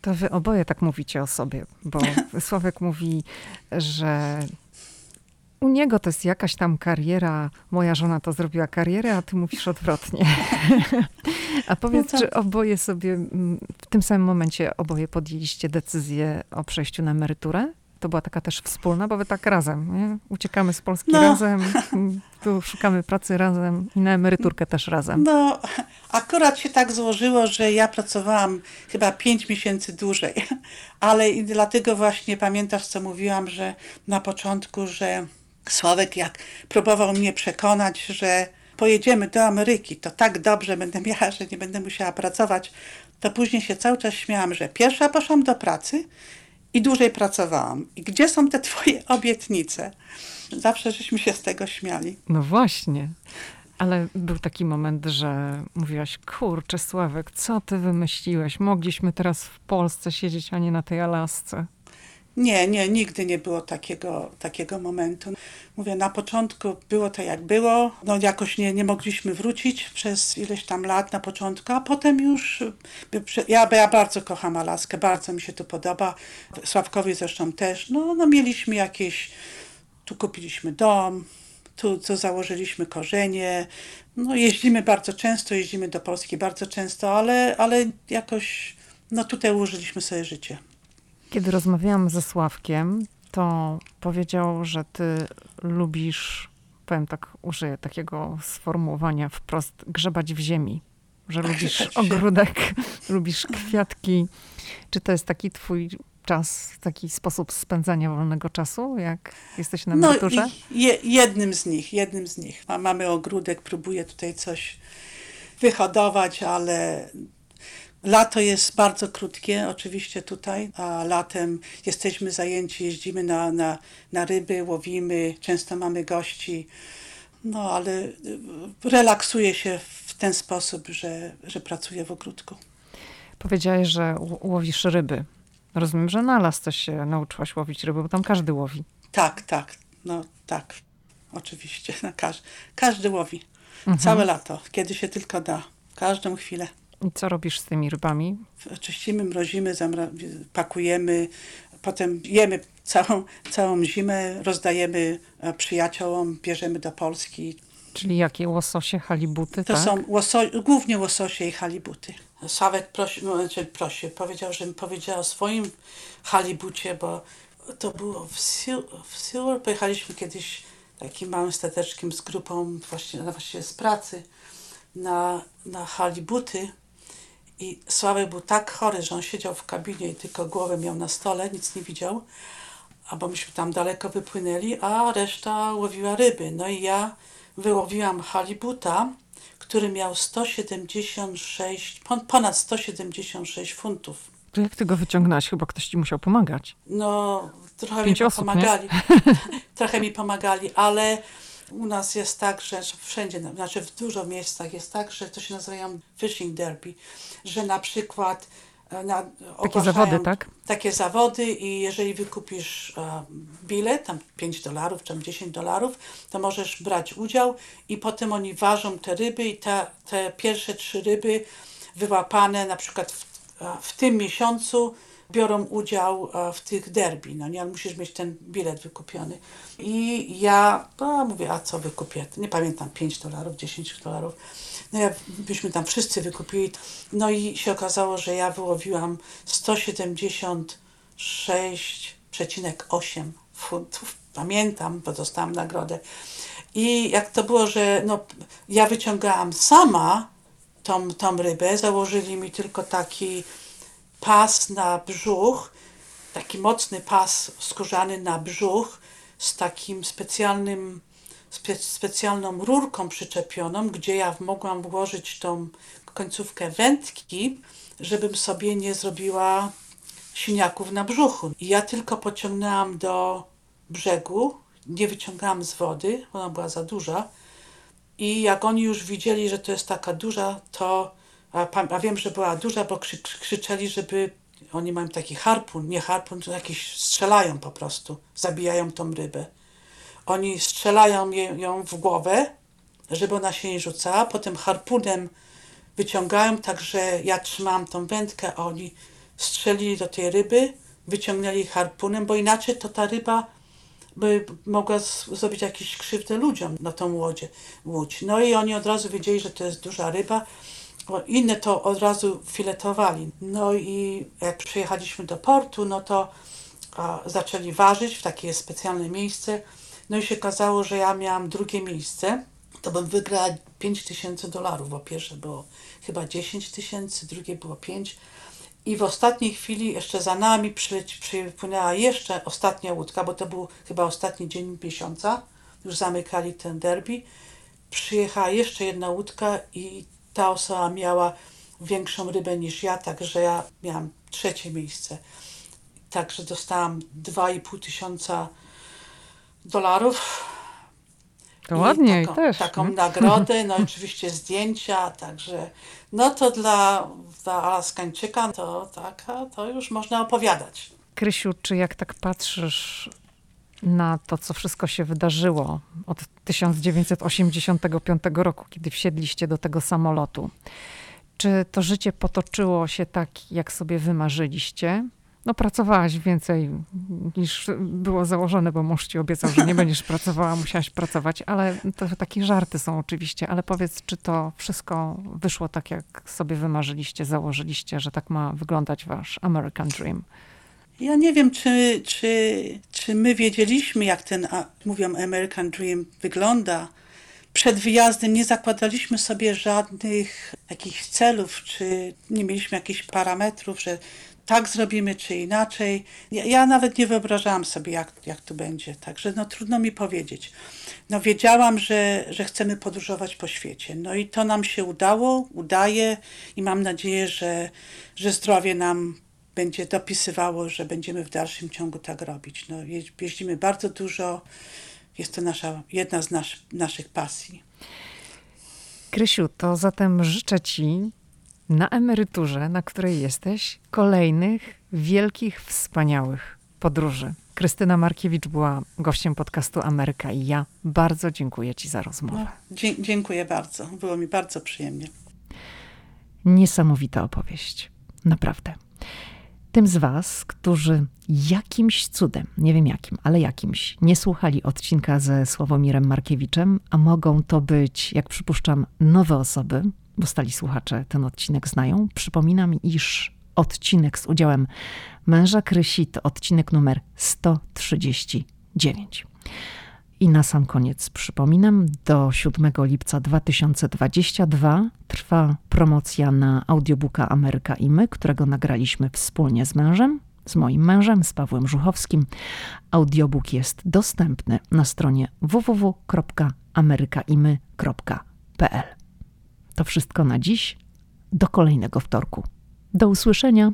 To wy oboje tak mówicie o sobie, bo Sławek mówi, że u niego to jest jakaś tam kariera, moja żona to zrobiła karierę, a ty mówisz odwrotnie. A powiedz, no tak. czy oboje sobie mm, w tym samym momencie oboje podjęliście decyzję o przejściu na emeryturę? To była taka też wspólna, bo wy tak razem, nie? Uciekamy z Polski no. razem, tu szukamy pracy razem i na emeryturkę też razem. No, akurat się tak złożyło, że ja pracowałam chyba pięć miesięcy dłużej, ale i dlatego właśnie pamiętasz, co mówiłam, że na początku, że Sławek jak próbował mnie przekonać, że pojedziemy do Ameryki, to tak dobrze będę miała, że nie będę musiała pracować, to później się cały czas śmiałam, że pierwsza poszłam do pracy i dłużej pracowałam. I gdzie są te twoje obietnice? Zawsze żeśmy się z tego śmiali. No właśnie. Ale był taki moment, że mówiłaś, kurczę Sławek, co ty wymyśliłeś? Mogliśmy teraz w Polsce siedzieć, a nie na tej Alasce. Nie, nie, nigdy nie było takiego, takiego momentu. Mówię, na początku było to jak było, no jakoś nie, nie mogliśmy wrócić przez ileś tam lat na początku, a potem już, ja, ja bardzo kocham Alaskę, bardzo mi się tu podoba, Sławkowi zresztą też, no, no mieliśmy jakieś, tu kupiliśmy dom, tu, tu założyliśmy korzenie, no jeździmy bardzo często, jeździmy do Polski bardzo często, ale, ale jakoś, no tutaj ułożyliśmy sobie życie. Kiedy rozmawiałam ze Sławkiem, to powiedział, że ty lubisz, powiem tak, użyję takiego sformułowania wprost, grzebać w ziemi. Że lubisz ogródek, lubisz kwiatki. Czy to jest taki twój czas, taki sposób spędzania wolnego czasu, jak jesteś na no emeryturze? No, je, jednym z nich, jednym z nich. Mamy ogródek, próbuję tutaj coś wyhodować, ale Lato jest bardzo krótkie, oczywiście tutaj, a latem jesteśmy zajęci, jeździmy na, na, na ryby, łowimy, często mamy gości, no ale y, relaksuję się w ten sposób, że, że pracuję w ogródku. Powiedziałeś, że łowisz ryby. Rozumiem, że na las też się nauczyłaś łowić ryby, bo tam każdy łowi. Tak, tak, no tak, oczywiście. Każdy, każdy łowi. Mhm. Całe lato, kiedy się tylko da, każdą chwilę. I co robisz z tymi rybami? Czyścimy, mrozimy, pakujemy, potem jemy całą, całą zimę, rozdajemy e, przyjaciołom, bierzemy do Polski. Czyli jakie łososie, halibuty, To tak? są łoso głównie łososie i halibuty. Sławek prosi, no, znaczy prosi, powiedział, żebym powiedziała o swoim halibucie, bo to było w, Sil w Silver. Pojechaliśmy kiedyś takim małym stateczkiem z grupą właśnie, właściwie z pracy na, na halibuty i Sławek był tak chory, że on siedział w kabinie i tylko głowę miał na stole, nic nie widział. Albo myśmy tam daleko wypłynęli, a reszta łowiła ryby. No i ja wyłowiłam halibuta, który miał 176, ponad 176 funtów. To jak ty go wyciągnąłeś? Chyba ktoś ci musiał pomagać. No, trochę Pięć mi osób, pomagali. trochę mi pomagali, ale u nas jest tak, że wszędzie, znaczy w dużo miejscach jest tak, że to się nazywają fishing derby, że na przykład e, na, takie zawody, tak? Takie zawody i jeżeli wykupisz uh, bilet, tam 5 dolarów, czy 10 dolarów, to możesz brać udział i potem oni ważą te ryby i te, te pierwsze trzy ryby wyłapane na przykład w, w tym miesiącu biorą udział e, w tych derby, no nie, musisz mieć ten bilet wykupiony. I ja, no mówię, a co wykupię? Nie pamiętam, 5 dolarów, 10 dolarów. No ja, byśmy tam wszyscy wykupili. No i się okazało, że ja wyłowiłam 176,8 funtów. Pamiętam, bo dostałam nagrodę. I jak to było, że no, ja wyciągałam sama tą, tą rybę, założyli mi tylko taki pas na brzuch, taki mocny pas skórzany na brzuch z takim specjalnym, spe, specjalną rurką przyczepioną, gdzie ja mogłam włożyć tą końcówkę wędki, żebym sobie nie zrobiła siniaków na brzuchu. I ja tylko pociągnęłam do brzegu, nie wyciągałam z wody, ona była za duża. I jak oni już widzieli, że to jest taka duża, to a, a wiem, że była duża, bo krzy, krzyczeli, żeby oni mają taki harpun, nie harpun, to jakiś strzelają po prostu, zabijają tą rybę. Oni strzelają ją w głowę, żeby ona się nie rzucała, potem harpunem wyciągają, także ja trzymałam tą wędkę, a oni strzelili do tej ryby, wyciągnęli harpunem, bo inaczej to ta ryba by mogła zrobić jakieś krzywdę ludziom na tą łodzie, łódź. No i oni od razu wiedzieli, że to jest duża ryba, bo inne to od razu filetowali. No i jak przyjechaliśmy do portu, no to a, zaczęli ważyć w takie specjalne miejsce. No i się okazało, że ja miałam drugie miejsce. To bym wygrała 5 tysięcy dolarów, bo pierwsze było chyba 10 tysięcy, drugie było 5. I w ostatniej chwili jeszcze za nami przypłynęła jeszcze ostatnia łódka, bo to był chyba ostatni dzień miesiąca. Już zamykali ten derby. Przyjechała jeszcze jedna łódka i ta osoba miała większą rybę niż ja, także ja miałam trzecie miejsce. Także dostałam 2,5 tysiąca dolarów. To ładnie taką, też. Taką nagrodę, no oczywiście zdjęcia, także no to dla, dla Alaskańczyka to taka, to już można opowiadać. Krysiu, czy jak tak patrzysz na to, co wszystko się wydarzyło od 1985 roku, kiedy wsiedliście do tego samolotu. Czy to życie potoczyło się tak, jak sobie wymarzyliście? No, pracowałaś więcej niż było założone, bo mąż ci obiecał, że nie będziesz pracowała, musiałaś pracować, ale to takie żarty są oczywiście. Ale powiedz, czy to wszystko wyszło tak, jak sobie wymarzyliście, założyliście, że tak ma wyglądać wasz American Dream? Ja nie wiem, czy, czy, czy my wiedzieliśmy, jak ten, mówią, American Dream wygląda. Przed wyjazdem nie zakładaliśmy sobie żadnych jakichś celów, czy nie mieliśmy jakichś parametrów, że tak zrobimy, czy inaczej. Ja, ja, nawet nie wyobrażałam sobie, jak, jak to będzie, także no, trudno mi powiedzieć. No, wiedziałam, że, że chcemy podróżować po świecie. No i to nam się udało, udaje i mam nadzieję, że, że zdrowie nam będzie dopisywało, że będziemy w dalszym ciągu tak robić. No, jeździmy bardzo dużo, jest to nasza, jedna z nas, naszych pasji. Krysiu, to zatem życzę Ci na emeryturze, na której jesteś, kolejnych wielkich, wspaniałych podróży. Krystyna Markiewicz była gościem podcastu Ameryka i ja bardzo dziękuję Ci za rozmowę. No, dziękuję bardzo. Było mi bardzo przyjemnie. Niesamowita opowieść. Naprawdę. Tym z Was, którzy jakimś cudem, nie wiem jakim, ale jakimś, nie słuchali odcinka ze Sławomirem Markiewiczem, a mogą to być, jak przypuszczam, nowe osoby, bo stali słuchacze ten odcinek znają, przypominam, iż odcinek z udziałem męża Krysi to odcinek numer 139. I na sam koniec przypominam, do 7 lipca 2022 trwa promocja na audiobooka Ameryka i my, którego nagraliśmy wspólnie z mężem, z moim mężem, z Pawłem Żuchowskim. Audiobook jest dostępny na stronie www.amerykaimy.pl. To wszystko na dziś. Do kolejnego wtorku. Do usłyszenia.